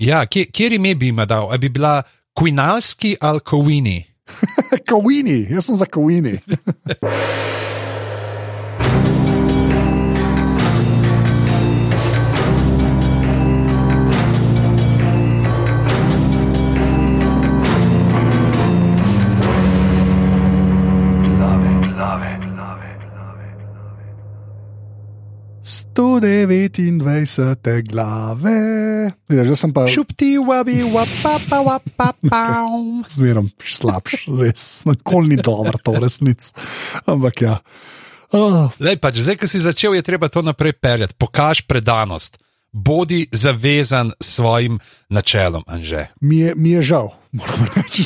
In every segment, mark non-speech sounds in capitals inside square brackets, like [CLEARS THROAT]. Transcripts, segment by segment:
Ja, kje, kjer ime bi ima dal? A bi bila Quinalski ali Kovini? [LAUGHS] Kovini, jaz sem za Kovini. [LAUGHS] Sto devetindvajsete glave. Ja, že sem pa Šupti, wabi, wapapa, wapapa. [LAUGHS] zmerom slabš, res, nikoli ni dobro, to resnic. Ampak ja. Oh, Lej, pač, zdaj, ko si začel, je treba to naprej peljati. Pokaž predanost, bodi zavezan svojim načelom, Anže. mi, je, mi je žal, moram reči.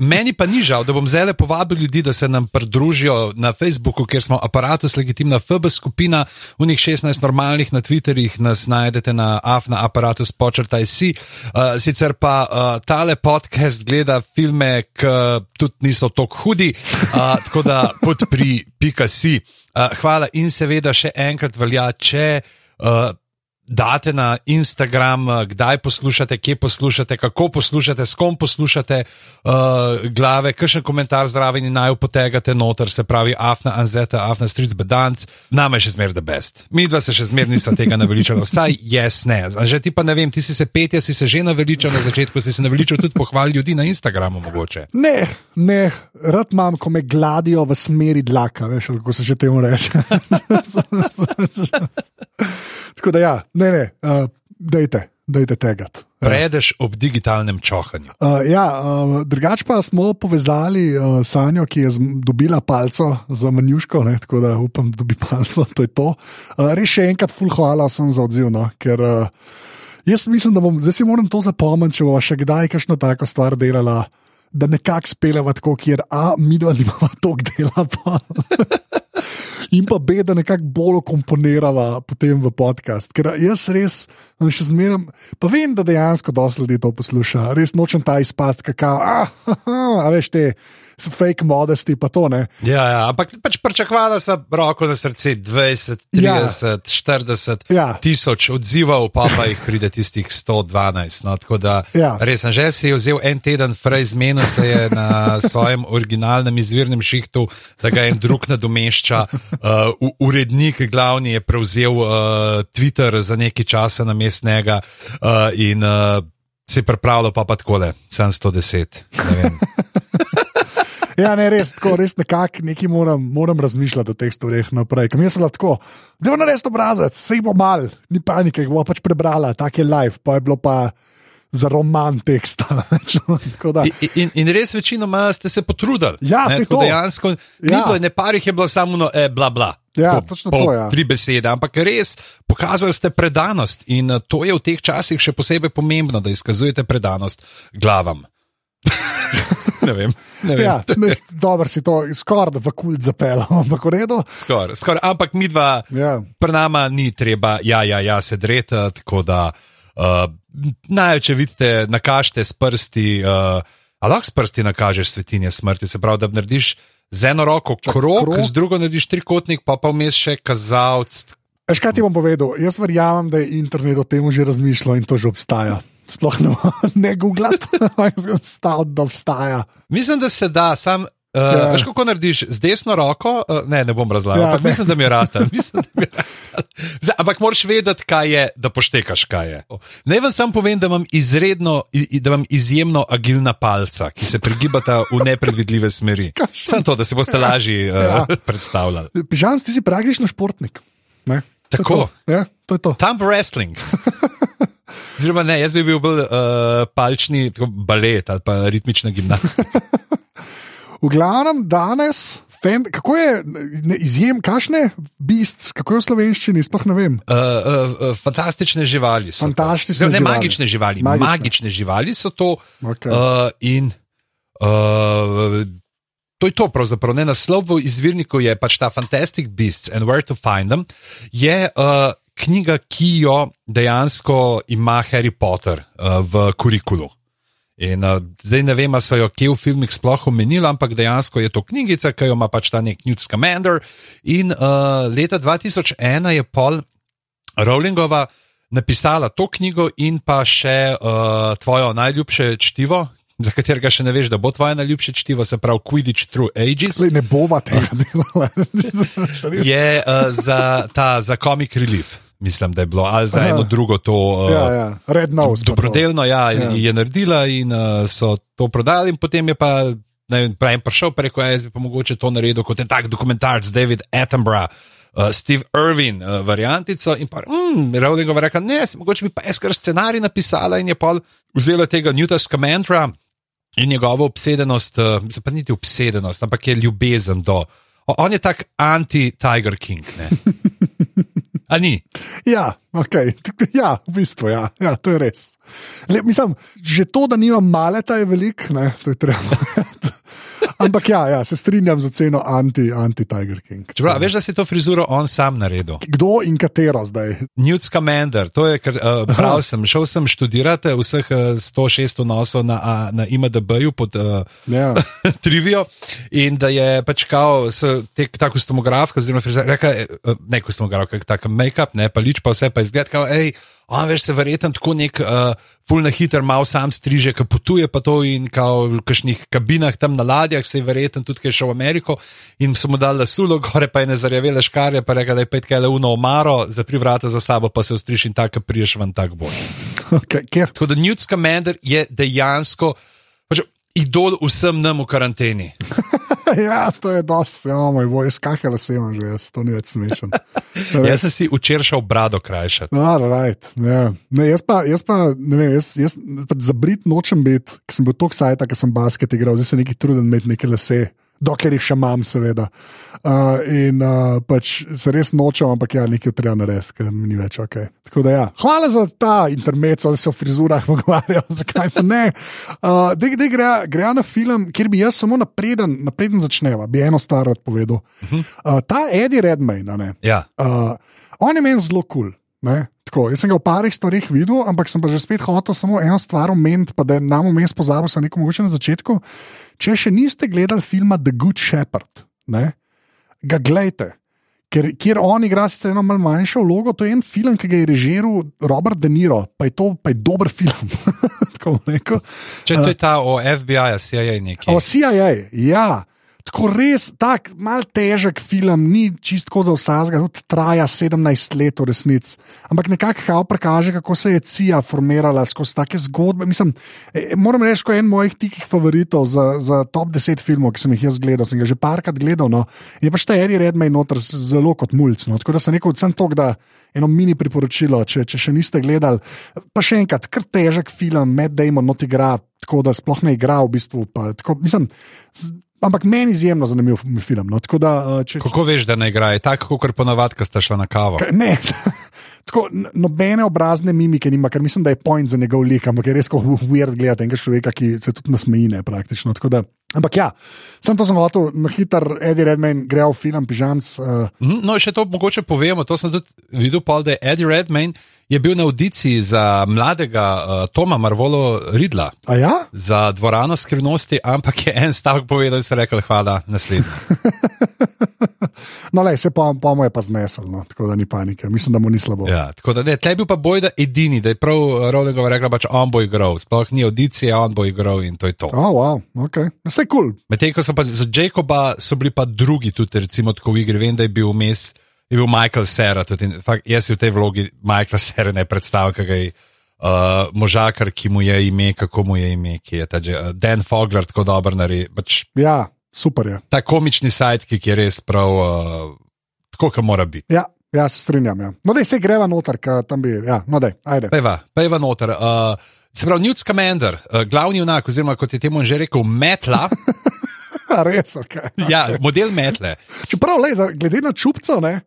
Meni pa ni žal, da bom zdaj povabil ljudi, da se nam pridružijo na Facebooku, kjer smo aparatus legitimna FB skupina, v njih 16 normalnih na Twitterjih nas najdete na afna aparatus počrtaj si. Uh, sicer pa uh, tale podcast gleda filme, ki tudi niso tako hudi, uh, tako da podpri pika si. Uh, hvala in seveda še enkrat velja, če. Uh, date na Instagram, eh, kdaj poslušate, kje poslušate, kako poslušate, s kom poslušate, uh, glave, kakšen komentar zraven in naj upotegate noter, se pravi, afna, anzeta, afna, stric, bedanc, nam je še zmeraj the best. Mi dva se še zmeraj nismo tega naveličali, vsaj jaz ne. A Že ti pa ne vem, ti si se petja, si se že naveličal na začetku, si se naveličal tudi pohval ljudi na Instagramu mogoče. Ne, ne, rad imam, ko me gladijo v smeri dlaka, veš, kako se že temu reče. [LAUGHS] Tako da ja, ne, ne, uh, dejte, dejte tega. Predeš ob digitalnem čohanju. Uh, ja, uh, drugač pa smo povezali uh, Sanjo, ki je dobila palco za manjuško, ne, tako da upam, da dobi palco. To je to. Uh, res še enkrat, full hvala sem za odziv, no, ker uh, jaz mislim, da bom, zdaj si moram to zapomniti, če bova še kdaj kakšno tako stvar delala. Da nekako speleva tako, kjer A, mi dva nimamo toliko dela. [LAUGHS] in pa B, da nekako bolj komponirava potem v podcast. Ker jaz res še zmeraj, pa vem, da dejansko dosti ljudi to posluša, res nočem ta izpast, kakao, a, haha, a veš te. so Fake modesti, pa to ne. Ja, ja, ampak pač pričakovala sem roko na srce 20, 30, Ja. ja. 40 Ja. tisoč odzivov, pa pa jih pride tistih 112. No, tako da Ja. res sem že si vzel en teden, prej zmenil se je na [LAUGHS] svojem originalnem izvirnem šihtu, da ga en drug nadomešča. Uh, urednik glavni je prevzel uh, Twitter za nekaj časa na mestnega uh, in uh, se je pripravljal pa pa takole, sem 110. ne. [LAUGHS] Ja, ne, res, tako, res nekako nekaj moram, moram razmišljati o teh stvareh naprej. Kam jaz sem lahko, da bo naredil obrazec, se jih bo mal, ni panike, bo pač prebrala, tak je live, pa je bilo pa za roman teksta. [LAUGHS] Da, In, in, in res večinoma ste se potrudili. Ja, ne, tako to. Dejansko, ni Ja. bilo, ne parih je bilo samo no, eh, bla bla. Ja, Tako, točno pol, to, ja. Tri besede, ampak res pokazali ste predanost in eh, to je v teh časih še posebej pomembno, da izkazujete predanost glavam. [LAUGHS] ne vem. Ne vem. ja, ne, dobro si to skoraj v kult zapeljal, [LAUGHS] ampak v redu. Skor, skor, ampak mi dva, Ja. pri nama ni treba, ja, ja, ja se dreti, tako da uh, naj, če vidite, nakažete s prsti, uh, a lahko s prsti nakažeš svetinje smrti, se pravi, da narediš z eno roko krog, krog. z drugo narediš trikotnik, pa pa vmes še kazalec. Veš, kaj ti bom povedal? Jaz verjamem, da je internet o tem že razmišljal in to že obstaja. Sploh ne, [LAUGHS] ne googlati, [LAUGHS] ampak staviti, da obstaja. Mislim, da se da, sam. Uh, Ja. ja. Veš, kako narediš z desno roko? Uh, ne, ne bom razlagal, Ja, ja, ampak ne. mislim, da mi je rata. [LAUGHS] Mislim, da mi je rata. Zdaj, ampak moraš vedeti, kaj je, da poštekaš, kaj je. Naj vam sam povem, da imam, izredno, da imam izjemno agilna palca, ki se prigibata v nepredvidljive smeri. [LAUGHS] Sam to, da se boste lažje uh, Ja. ja. predstavljali. Pižam, ti si praktično športnik. Ne? To Tako. to. Ja, to je to. Thumb wrestling. [LAUGHS] Oziroma, ne, jaz bi bil bolj uh, palčni tako balet ali pa ritmična gimnastika. V glavnem danes, fen, kako je ne, izjem, kašne beasts, kako je v slovenščini, sploh ne vem. Uh, uh, uh, fantastične živali so. Fantastične Zdaj, Ne živali. magične živali, magične, magične živali so to. Okay. Uh, in uh, to je to, pravzaprav. Ne, naslov v izvirniku je pač ta Fantastic Beasts and Where to Find Them. Je uh, knjiga, ki jo dejansko ima Harry Potter uh, v kurikulu. In uh, zdaj ne vem, ali so jo kje v filmih sploh omenili, ampak dejansko je to knjigica, ki jo ima pač ta nek Newt Scamander. In uh, leta 2001 je pol Rowlingova napisala to knjigo in pa še uh, tvojo najljubše čtivo. Za katerega še ne veš, da bo tvoje najljubše čtivo, se pravi Quidditch Through Ages. Lej, ne bova tega [LAUGHS] delala. je uh, za, ta, za Comic Relief, mislim, da je bilo, ali za Aha. eno drugo to. Uh, ja, ja. Nose. pa to. Dobrodelno, ja, Ja. ja. je naredila in uh, so to prodali, in potem je pa. Ne vem, prej prišel preko jaz bi pa mogoče to naredil kot en tak dokumentarc, David Attenborough, uh, Steve Irwin, uh, variantico. In pa, mm, Rowlingova rekla, ne, si- mogoče bi pa jaz kar scenarij napisala in je pa vzela tega Newta Scamandra in njegovo obsedenost, uh, mislim, pa niti obsedenost, ampak je ljubezen do. o- On je tak anti-Tiger King. [LAUGHS] ne. A ni? Ja, okay. [LAUGHS] ja, v bistvu, ja. ja, to je res. Le, mislim, že to, da nimam maleta, je veliko, ne, to je treba. [LAUGHS] Ampak ja, ja, se strinjam z oceno anti- anti-Tiger King. Čeprav, a veš, da si to frizuro on sam naredil. Kdo in katero zdaj? Newt Scamander, to je, ker uh, bral sem, šel sem študirati vseh uh, 106 nosov na, a, na IMDB-ju pod uh, Ja. [LAUGHS] trivijo in da je pač kao, s- te, ta kostumograf, oziroma frizer, reka, eh, ne kostumograf, kak tak make-up, ne pa lič, pa vse pa izgled, kao, hej, on veš se verjetno tako nek uh, full na hiter, mal sam striže, ki potuje pa to in kao v kakšnih kabinah tam na ladjah, se je verjetno tudi kaj šel v Ameriko in so mu dali sulo, gore pa je ne zarjavele škarje, pa reka, da je pet kaj le uno omaro, zapri vrata za sabo, pa se ustriš in tako priješ ven tak boš. Okay, [LAUGHS] ker, Tako da Newt Scamander je dejansko idol vsem nam v karanteni. [LAUGHS] ja, to je dosti, ja, moj boj, skakala sem že, jaz, to ni več smešen. [LAUGHS] Jaz sem si včeraj šel brado krajšati. No, right, ja. ne, jaz pa, jaz pa ne vem, jaz, jaz za Brit nočem biti, ker sem bil tako sajta, ker sem basket igral, zdaj se neki trudim imeti neke lase. Dokler jih še imam, seveda. Uh, in uh, pač se res nočem, ampak ja, nekaj treba narediti, ker mi ni več ok. Tako da ja. Hvala za ta intermezzo, da se o frizurah [LAUGHS] pogovarjajo, zakaj pa ne. Uh, Dej, dej gre, gre na film, kjer bi jaz samo napreden, napreden začneva, bi eno stvar rad povedal. Uh, ta Eddie Redmayne, ne. Ja. Uh, on je meni zelo kul. Cool, Tako, jaz sem ga v parih stvarih videl, ampak sem pa že spet hotel samo eno stvar omeniti, pa da nam vmes pozabil, sem rekel, mogoče na začetku. Če še niste gledali filma The Good Shepherd, ne, ga gledajte. Ker, kjer on igra sicer eno malo manjšo vlogo, to je en film, ki ga je režiral Robert De Niro, pa je to pa je dober film. [LAUGHS] Če to je ta o FBI, CIA nekaj. O CIA, ja. Tako res, tako mal težek film, ni čistko za vsakega, tudi traja 17 let v resnici. Ampak nekako kao prikaže, kako se je CIA formirala skozi take zgodbe. Mislim, eh, moram reči, ko je en mojih tikih favoritov za, za top 10 filmov, ki sem jih jaz gledal, sem ga že parkrat gledal. No, in je pač ta Eri Redmay noter zelo kot mulj. No, tako da sem rekel, sem to, da eno mini priporočilo, če, če še niste gledali. Pa še enkrat, kar težek film, Med Damon not igra, tako da sploh ne igra v bistvu. Pa, tako, mislim, ampak meni izjemno zanimiv mi film. No, tako da, uh, če, Kako veš, da ne igra? Je tako, kot ponavadi, ko sta šla na kavo. Ka- Ne, [LAUGHS] tako, nobene obrazne mimike nima, ker mislim, da je point za njegov lik, ampak je res kot weird gledati enega človeka, ki se tudi nasmejine praktično. tako Da, ampak ja, sem to sem hotel, na hiter, Eddie Redmayne gre v film Pižamc. Uh, No, še to mogoče povemo. To sem tudi videl, pol, da je Eddie Redmayne je bil na audiciji za mladega uh, Toma Marvolo Ridla a ja? za dvorano skrivnosti, ampak je en stavek povedal in se rekel: Hvala, naslednji. [LAUGHS] No, le, se pa, pa mu je pa znesel, no, tako da ni panike. Mislim, da mu ni slabo. Ja, tako da ne, tle bil pa boj, da edini, da je prav Rowlingova rekla, pač on bo igral. Sploh ni audicije, on bo igral in to je to. Oh, wow, okay. Vse kul. Cool. Medtem ko so pa za Jacoba so bili pa drugi tudi, recimo, tako v igri. Vem, da je bil vmes, je bil Michael Serra. Tudi, fakt, jaz si v tej vlogi Michaela Serra ne predstavljam, kaj je uh, možakar, ki mu je ime, kako mu je ime, ki je ta že, uh, Dan Fogler tako dober naredi. Pač, Ja, super je. ta komični sajt, ki je res prav, uh, tako, kot mora biti. Ja, ja se strinjam. Ja. No, da se greva noter, tam bi. Ja, no, dej, ajde. Pejva, pejva noter. Uh, se pravi, Newt Scamander, uh, glavni junak, oziroma kot je temu že rekel, metla, [LAUGHS] res, okay. ja, model metle. Čeprav, le, glede na čupco, ne,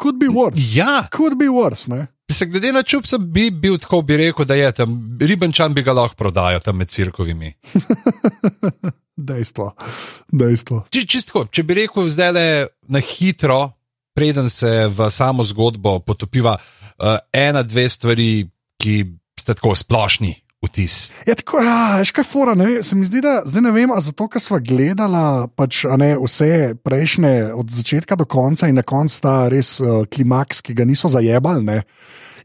could be worse. Ja, Could be worse, ne. Se glede na čupca bi bil tako, bi rekel, da je tam ribenčan, bi ga lahko prodajal tam med cirkovimi. [LAUGHS] Dejstvo. Dejstvo. Či, čistko, če bi rekel zdaj le na hitro, preden se v samo zgodbo potopiva, uh, ena, dve stvari, ki ste tako splošni vtis. Ja, tako, ja, veš kaj fora, ne, se mi zdi, da zdaj ne vem, a zato, ker smo gledali pač, ne, vse prejšnje od začetka do konca in na koncu ta res uh, klimaks, ki ga niso zajebali. Ne,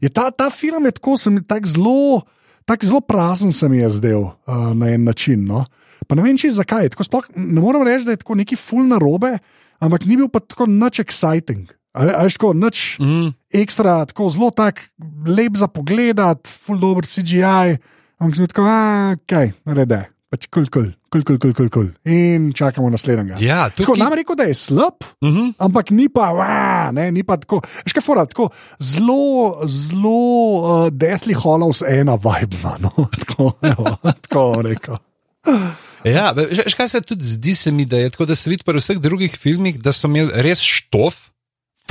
je ta, ta film je tako, se mi tako zelo, tak zelo prazen se mi je zdel uh, na en način. No. Pa ne vem, če zakaj. Tako, sploh, ne morem reči, da je tako neki full na robe, ampak ni bil pa tako nič exciting. Ali je tako, nič Mm. ekstra, tako zelo tak, lep za pogled, full dobro CGI. Ampak sem tako, kaj, rede, pač kul, kul, kul, kul, kul, kul, kul. In čakamo naslednjega. Ja, Tako, tukaj, nam rekel, da je slab, uh -huh. ampak ni pa, va, ne, ni pa tako. Kaj, fora, tako zelo, zelo uh, Deathly Hollows ena vibe, ima, no, [LAUGHS] tako, evo, tako rekel. Ja, veš, veš, kaj se tudi zdi se mi, da je tako, da se vidi pri vseh drugih filmih, da so imeli res štof,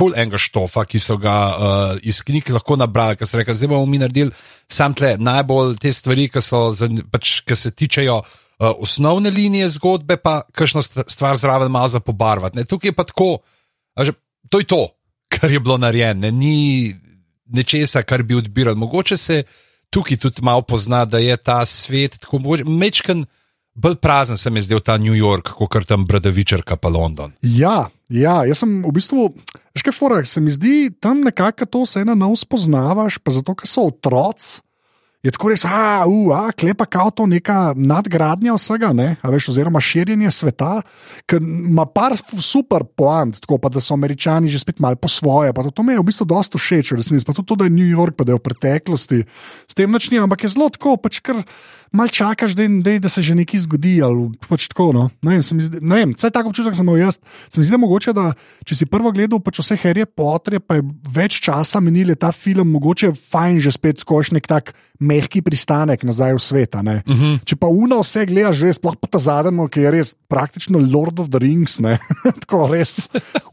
full enega štofa, ki so ga uh, iz knjig lahko nabrali, ker so rekli, zdaj bomo mi naredili sam tle najbolj te stvari, ki, so, pač, ki se tičejo uh, osnovne linije zgodbe, pa kakšno st- stvar zraven malo za pobarvati. Ne? Tukaj je pa tako, že, to je to, kar je bilo narejeno, ni nečesa, kar bi odbirali. Mogoče se tukaj tudi malo pozna, da je ta svet tako mogoče mečken. Bolj prazen se mi je zdel ta New York, kot tam Bradavičarka pa London. Ja, ja, jaz sem v bistvu, veš kaj, fora, se mi zdi tam nekako to se ena nov spoznavaš, pa zato, ker so otroci. Je tako res, a, uh, a, klepa kao to neka nadgradnja vsega, ne, veš, oziroma širjenje sveta, ker ima par super poant, tako pa da so američani že spet malo po svoje. Pa to, to mi je v bistvu dosta všeč, resnici, pa tudi to, da je New York, pa da je v preteklosti s tem načni, ampak je zelo tako, pač kar mal čakaš, da, da, da se že nekaj zgodi. Pač tako, no. ne vem, zdi, ne vem, vsaj tako občutek sem imel jaz. Se mi zdi, da mogoče, da če si prvo gledal pač vse Harry Potter, pa je več časa minil, je ta film mogoče fajn že spet skoš nek tak mehki pristanek nazaj v svet. ne. Uh -huh. Če pa uno vse gledaš, že sploh pa ta zadnji, ki je res praktično Lord of the Rings, ne? [LAUGHS] tako res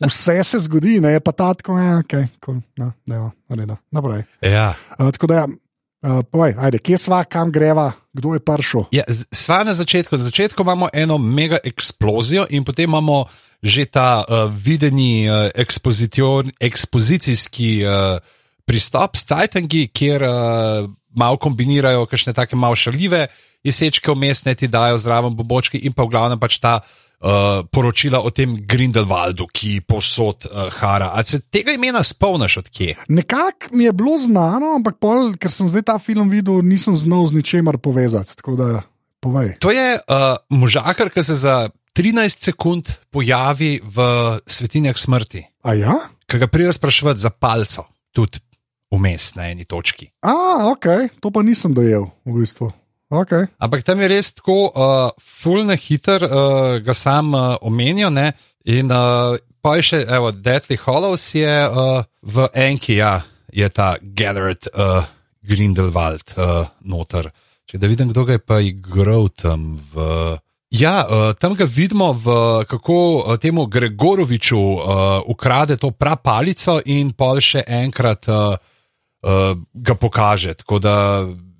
vse se zgodi, ne je pa ta tako, ja, ok, cool, no, ne, ne, naprej. ja. Uh, tako da, ja, uh, povej, ajde, kje sva, kam greva, kdo je prišel? Ja, sva na začetku. Na začetku imamo eno mega eksplozijo, in potem imamo že ta uh, videni uh, ekspozicijski uh, pristop s Cajtangi, kjer uh, malo kombinirajo kakšne take malo šaljive jesečke vmes, ne ti dajo zraven bobočki in pa v glavnem pač ta. Uh, poročila o tem Grindelwaldu, ki posod uh, hara. Ali se tega imena spomniš odkje? Nekako mi je bilo znano, ampak pol, ker sem zdaj ta film videl, nisem znal z ničemer povezati. Tako da, povej. To je uh, možakar, ki se za 13 sekund pojavi v svetinjah smrti. A ja? ki ga pride sprašovati za palco, tudi vmes na eni točki. A, ok, to pa nisem dojel, v bistvu. Okay. Ampak tam je res tako, uh, fulno hiter, uh, ga sam uh, omenijo. Ne? In uh, pa je še, evo, Deathly Hollows je uh, v enki, ja, je ta Garrett uh, Grindelwald uh, noter. Če da vidim, kdo ga je pa igral tam v. Ja, uh, tam ga vidimo, v, kako uh, temu Gregoroviču uh, ukrade to prapalico in pol še enkrat uh, uh, ga pokaže. Tako da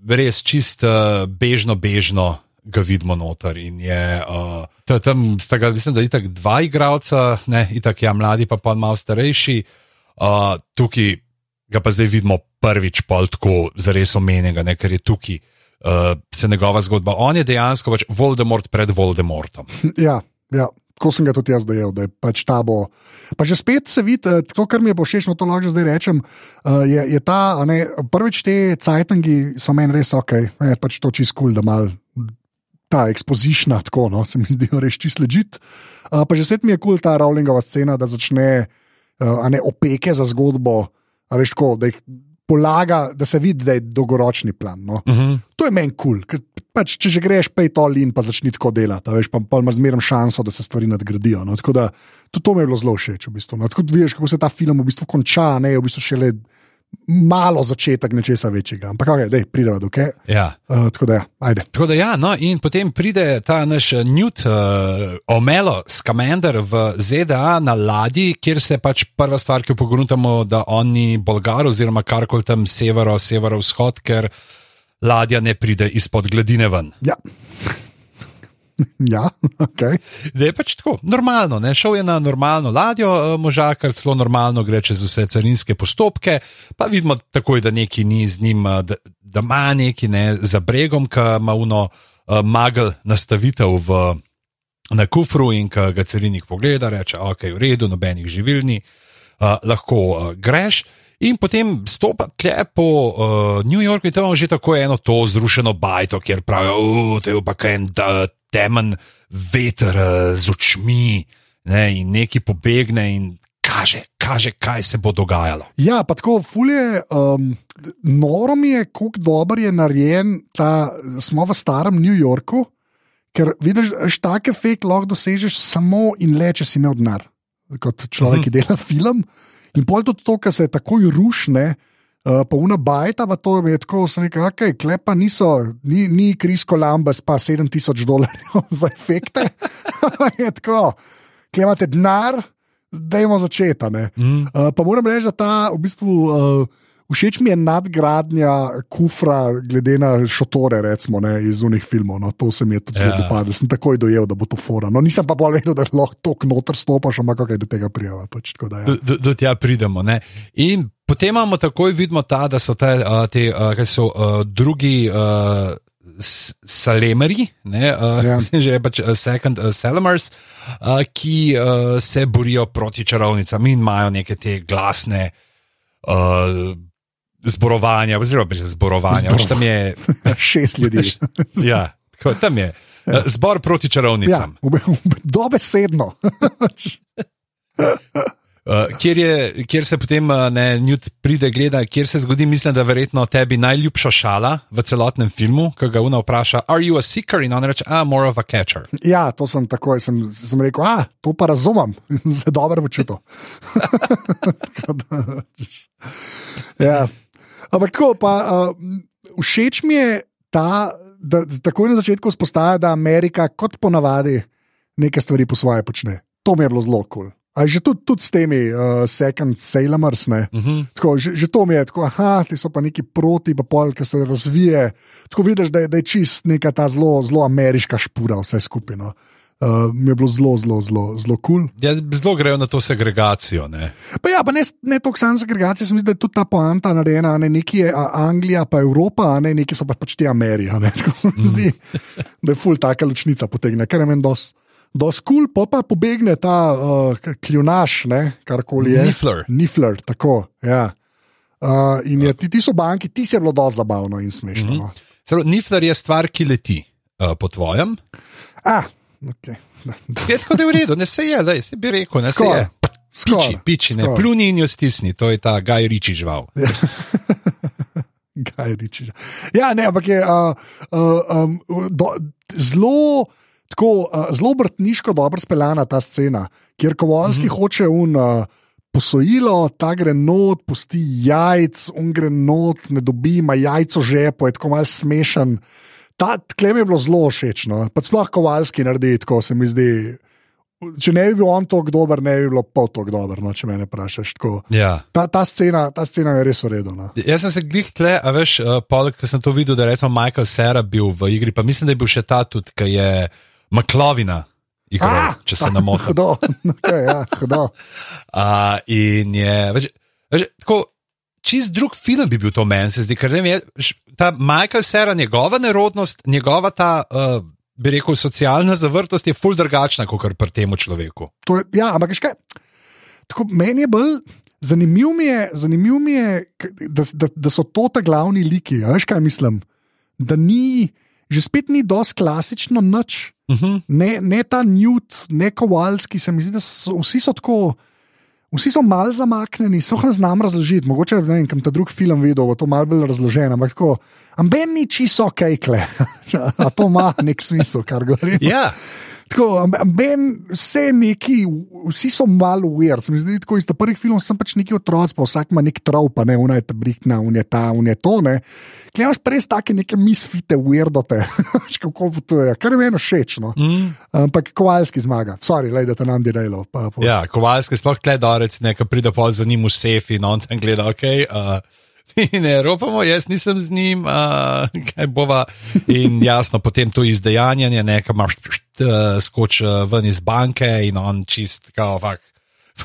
res čist uh, bežno, bežno ga vidimo noter. In je uh, ta- tam, sta ga, mislim, da je tako dva igralca, ne, itak ja, mladi, pa pa malo starejši. Uh, tukaj ga pa zdaj vidimo prvič, pol tako zares omenjenega, ne, ker je tukaj. Uh, se njegova zgodba. On je dejansko pač Voldemort pred Voldemortom. Ja, ja. Tako sem ga tudi jaz dojel, da je pač ta bo. Pa že spet se vidi, eh, to, kar mi je všeč, no to lahko zdaj rečem. eh, Je, je ta, ne, prvič te cajtangi so meni res ok, je pač to čist kul, cool, da mal ta ekspozična, tako no, se mi zdijo res čist ležit. Pa že spet mi je kul cool ta Rowlingova scena, da začne eh, a ne, opeke za zgodbo, a veš tako, da jih polaga, da se vidi, da je dolgoročni plan. No. Uh -huh. To je meni kul, cool, pač, če že greš, pej to in pa začni tako delati, veš, pa, pa imaš zmeraj šanso, da se stvari nadgradijo. No. Tako da tudi to mi je bilo zelo všeč. V bistvu, no. Tako da vidiš, kako se ta film v bistvu konča, ne je v bistvu šele malo začetek nečesa večjega. Ampak okay, dej, prideva do okay. ja. uh, Tako da, ja, ajde. Tako da, ja, no, in potem pride ta naš eh, Newt, uh, Omelo, Scamander v ZDA na ladji, kjer se pač prva stvar, ki jo pogruntamo, da on ni Bolgar oziroma karkoli tam severo, severo-vzhod, ker ladja ne pride izpod gladine ven. Ja. [LAUGHS] Ja, okay. Da je pač tako, normalno, ne? šel je na normalno ladjo, eh, možakar celo normalno gre čez vse carinske postopke, pa vidimo takoj, da neki ni z njim, eh, da, da ima neki ne, za bregom, ki ima uno uh, magel nastavitev v, na kufru in ki ga carinik pogleda, reče, ok, v redu, nobenih živilni, uh, lahko uh, greš. In potem stopa tle po uh, New Yorku in tam imamo že tako eno to zrušeno bajto, kjer pravijo, da je pa kaj en temen veter uh, z očmi ne, in neki pobegne in kaže, kaže, kaj se bo dogajalo. Ja, pa tako fulje, um, noro mi je, kako dober je narejen, ta, smo v starem New Yorku, ker vidiš, da take fake lahko dosežeš samo in le, če si imel denar, kot človek, ki dela film. In pol tudi to, kar se takoj rušne, uh, pa una bajta, pa to je tako, sem rekel, ok, klepa niso, ni, ni Krisko Lambas, pa 7000 dolarjev [LAUGHS] za efekte. [LAUGHS] je tako, klemate denar, dajmo začeti. Mm. Uh, pa moram reči, da ta v bistvu. Uh, Všeč mi je nadgradnja kufra, glede na šotore, recimo, ne, iz unih filmov. No, to se mi je tudi yeah. Ja. dopadlo. Sem takoj dojel, da bo to fora. No, nisem pa bolj vedel, da lahko to knoter stopaš, ampak kaj do tega prijava. Pač, da, ja. do, do tja pridemo. Ne. In potem imamo takoj vidimo ta, da so te, uh, te uh, so, uh, drugi. Uh, Salemeri, ne, uh, ja. [LAUGHS] že je pač Second uh, Salemers, uh, ki uh, se borijo proti čarovnicam in imajo neke te glasne uh, zborovanja, oziroma zborovanja. Zborova. Tam je [LAUGHS] šest ljudi. ja, tako, tam je ja. zbor proti čarovnicam. Ja, Dobesedno. Uh, [LAUGHS] kjer, je, kjer se potem uh, ne, Newt pride gledati, kjer se zgodi, mislim, da je verjetno tebi najljubša šala v celotnem filmu, ki ga Una vpraša: Are you a seeker? In on reče: Ah, more of a catcher. Ja, to sem takoj sem, sem rekel: Ah, to pa razumem, [LAUGHS] zelo dobro počutim. ja. Ampak tako, pa, uh, všeč mi je ta, da takoj na začetku spostavlja, da Amerika, kot ponavadi, nekaj stvari po svoje počne. To mi je bilo zelo kul. Cool. Že tudi, tudi s temi uh, second sailors, uh mhm. -huh. tako, že, že to mi je, tako, aha, ti so pa neki proti, pa pol, ki se razvije. Tako vidiš, da je, da je čist neka ta zelo, zelo ameriška špura, vse skupino. Uh, mi je bilo zelo, zelo, zelo, zelo kul. Cool. Ja, zelo grejo na to segregacijo. Ne, pa ja, pa ne, ne toliko samo segregacijo, mislim, da je tudi ta poanta narejena, ne neki je Anglija, pa Evropa, ne neki so pa pač ti Amerika. [LAUGHS] Tako se mi zdi, mm. da je ful taka ločnica potegne, ker je meni dosti do skul, pa pa pobegne ta uh, kljunaš, karkoli je. Nifler. Nifler, tako. Ja. Uh, in je, ti, ti so banki, ti se je bilo dosti zabavno in smešno. Mm -hmm. Nifler je stvar, ki leti uh, po tvojem. Ah, okay. [LAUGHS] Je tako, da je v redu, ne se je, da se bi rekel, ne Skor. se je. Piči, piči, ne pluni in jo stisni, to je ta Gaj Riči žival. Gaj Riči. Ja, ne, ampak je uh, uh, um, do, zelo. Tako uh, zelo brtniško dobro speljana ta scena, kjer Kovalski mm -hmm. hoče un. Uh, Posojilo, ta gre not, pusti jajc, un gre not, ne dobi, ima jajco žepo, je tako malce smešen. Ta tlem je bilo zelo všeč, no. pa sploh kovalski naredi, tako se mi zdi. Če ne bi bil on tako dober, ne bi bilo pol tako dober, no, če me vprašaš. Ja. Ta, ta, scena, ta scena je res uredna. No. Jaz sem se glih tle, a veš, uh, pol, ker sem to videl, da je Michael Sera bil v igri, pa mislim, da je bil še ta tudi, ki je. Maklovina, igral, če se ne motim. [LAUGHS] Kdo? Okay, ja, kdo? uh, [LAUGHS] in je, več, več, tako, čist drug film bi bil to meni, se zdi, ker ne vem, ta Michael Sera, njegova nerodnost, njegova ta. Uh, Bi rekel, socialna zavrtost je ful drugačna kot pri tem človeku. Je, ja, ampak kaj? Tako, meni je bolj zanimivo, zanimiv da, da, da so to ta glavni liki. Veš kaj mislim? Da ni že spet ni dosti klasično noč. Uh mhm. -huh. ne, ne ta Newt, ne Kovalski, se mi zdi, da so vsi so tako. Vsi so malo zamaknjeni, so jih znam razložiti. Mogoče ne vem, kam ta drugi film videl, bo to malo bolj razloženo. Ampak tako, amben ni čisto kajkle. [LAUGHS] A to ima nek smisel, kar govorim. Ja. Tako, ben, vse neki, vsi so malo uver. Se mi zdi, tako iz prvih filmov sem pač neki otroci, pa vsak ima nek trov, pa ne, unaj ta brikna, unaj ta, unaj to. Ne. Kaj imaš prej take neke misfite, uverdote, [LAUGHS] kako to je, kar je meni všeč. No. Mm. Ampak kovalski zmaga, sorry, lej, da te nam dirajlo. Ja, kovalski sploh tle dorec, nekaj pride pol za njim v sefi, no on tam gleda, ok. Uh... ne ropamo, jaz nisem z njim, uh, kaj bova. In jasno, potem to izdejanjanje, nekaj imaš uh, skoči uh, ven iz banke in on čist, kao, fak.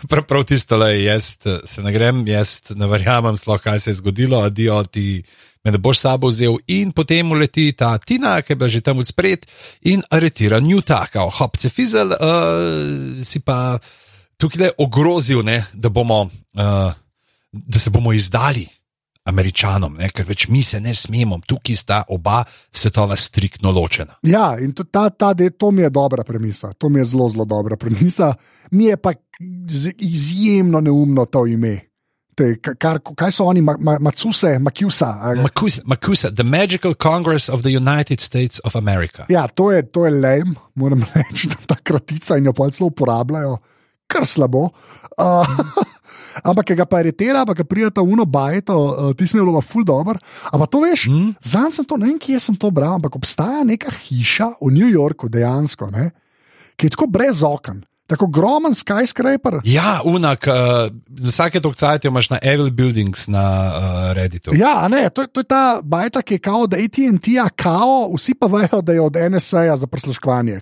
Prav, prav tisto, da jaz eh, se ne grem, jaz ne verjamem, sploh kaj se je zgodilo, adijo ti me ne boš sabo vzel, in potem uleti ta Tina, ki je bila že tam odspred in aretira Newta, kao hopce fizel, uh, si pa tukaj le ogrozil, ne, da, bomo, uh, da se bomo izdali. Američanom, ne? ker več mi se ne smemo, tukaj sta oba svetova striktno ločena. Ja, in to, ta, ta, de, to mi je dobra premisa, to mi je zelo, zelo dobra premisa. Mi je pa izjemno neumno to ime. Te, kar, kaj so oni, Macuse, Makusa? Makusa, The Magical Congress of the United States of America. Ja, to je, to je lame, moram reči, da ta kratica in jo pa celo uporabljajo, kar slabo. Uh, [LAUGHS] ampak, ga pa aretira, pa ga prijeta uno bajto, uh, ti smo bili pa ful dobr. Ampak to veš, mm. zanj sem to, ne vem, kje sem to bral, ampak obstaja neka hiša v New Yorku dejansko, ne, ki je tako brez okna. Tako ogromen skyscraper. Ja, unak, uh, vsake tokcajte imaš na Evil Buildings na uh, Redditu. Ja, ne, to, to je ta bajta, ki je kao, da ATT, kao, vsi pa vejo, da je od NSA za prisluškovanje.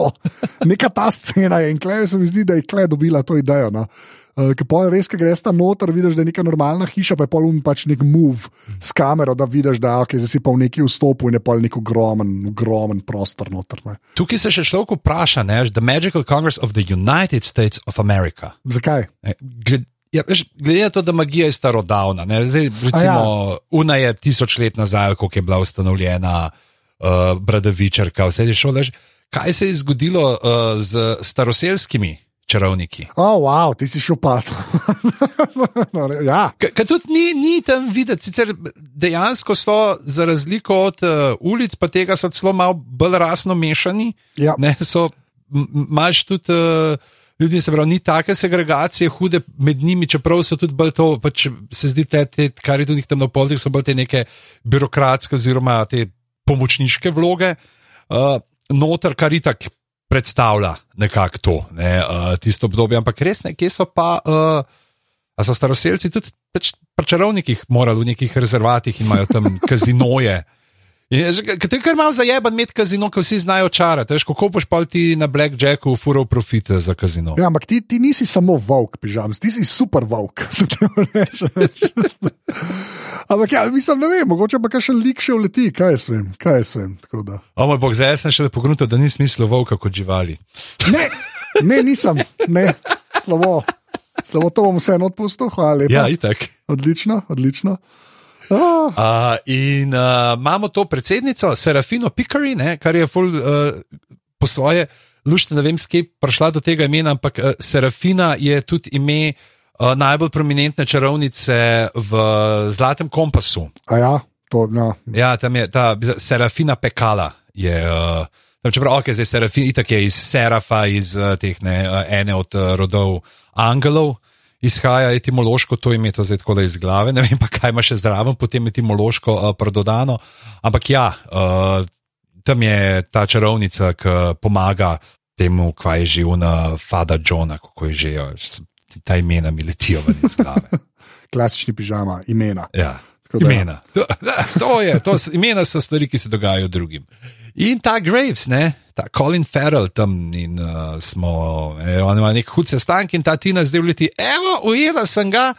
[LAUGHS] Neka ta scena je in klej se mi zdi, da je klej dobila to idejo. No. Uh, Ker pa res, ki greš tam noter, vidiš, da je neka normalna hiša, pa je polun pač nek move s kamero, da vidiš, da okay, si pa v neki vstopu in je pa nek ogromen, ogromen prostor noter. Ne. Tukaj se še človek vpraša, ne, The Magical Congress of the United States of America. Zakaj? Gled, ja, veš, glede na to, da magija je starodavna, ne, zdaj, recimo, ja. Una je tisoč let nazaj, ko je bila ustanovljena uh, Bradavičarka, vse je šlo. Kaj se je zgodilo uh, z staroselskimi? Čarovniki. Oh, wow, ti si šel pat. [LAUGHS] no, ja. Kaj tudi ni, ni tam videti, sicer dejansko so za razliko od uh, ulic, pa tega so celo malo bolj rasno mešani. Ja. Ne, so, imaš tudi. Uh, Ljudje se pravi, ni take segregacije, hude med njimi, čeprav so tudi bolj to, pač se zdi, te, te, kar je tudi tam na polih, so bolj te neke birokratske oziroma te pomočniške vloge. Uh, noter, kar itak predstavlja nekako to, ne, uh, tisto obdobje. Ampak res ne, kje so pa, uh, a so staroseljci tudi pač pri čarovnikih morali v nekih rezervatih in imajo tam [LAUGHS] kazinoje. Kaj je kar malo zajeban imeti kazino, ko vsi znajo čarati. Kako boš pa ti na Blackjacku ufuril profite za kazino? Ja, ampak ti, ti nisi samo volk, pižam, ti si super volk. [LAUGHS] ampak ja, mislim, ne vem, mogoče pa še lik še vleti, kaj jaz vem. Kaj jaz vem o moj bog, zdaj sem še pognutil, da nisem mislil volka kot živali. ne, ne, nisem, ne, slovo. Slovo to bom vseeno odpustil, hvala lepa. Ja, itak. Odlično, odlično. Uh, in uh, imamo to predsednico, Serafino Pikari, ne, kar je ful, uh, po svoje, lušte, ne vem, skaj prišla do tega imena, ampak uh, Serafina je tudi ime uh, najbolj prominentne čarovnice v Zlatem kompasu. Ja, to, no. ja, tam je ta Serafina Pekala. Je, uh, čeprav, ok, zdaj Serafina, itak je iz Serafa, iz uh, teh ne, uh, ene od uh, rodov Angelov izhaja etimološko, to ime to zdaj tako iz glave, ne vem pa kaj ima še zraven, potem etimološko uh, prododano. Ampak ja, uh, tam je ta čarovnica, ki pomaga temu, kaj je že una Fada Johna, kako je že, ta imena mi letijo ven iz glave. [LAUGHS] Klasični pižama, imena. Ja. Imena. To, [LAUGHS] to je, to, imena so stvari, ki se dogajajo drugim. In ta Graves, ne, ta Colin Farrell tam in uh, smo, eh, on ima nek hud sestanek in ta Tina zdaj vleti, evo, ujela sem ga.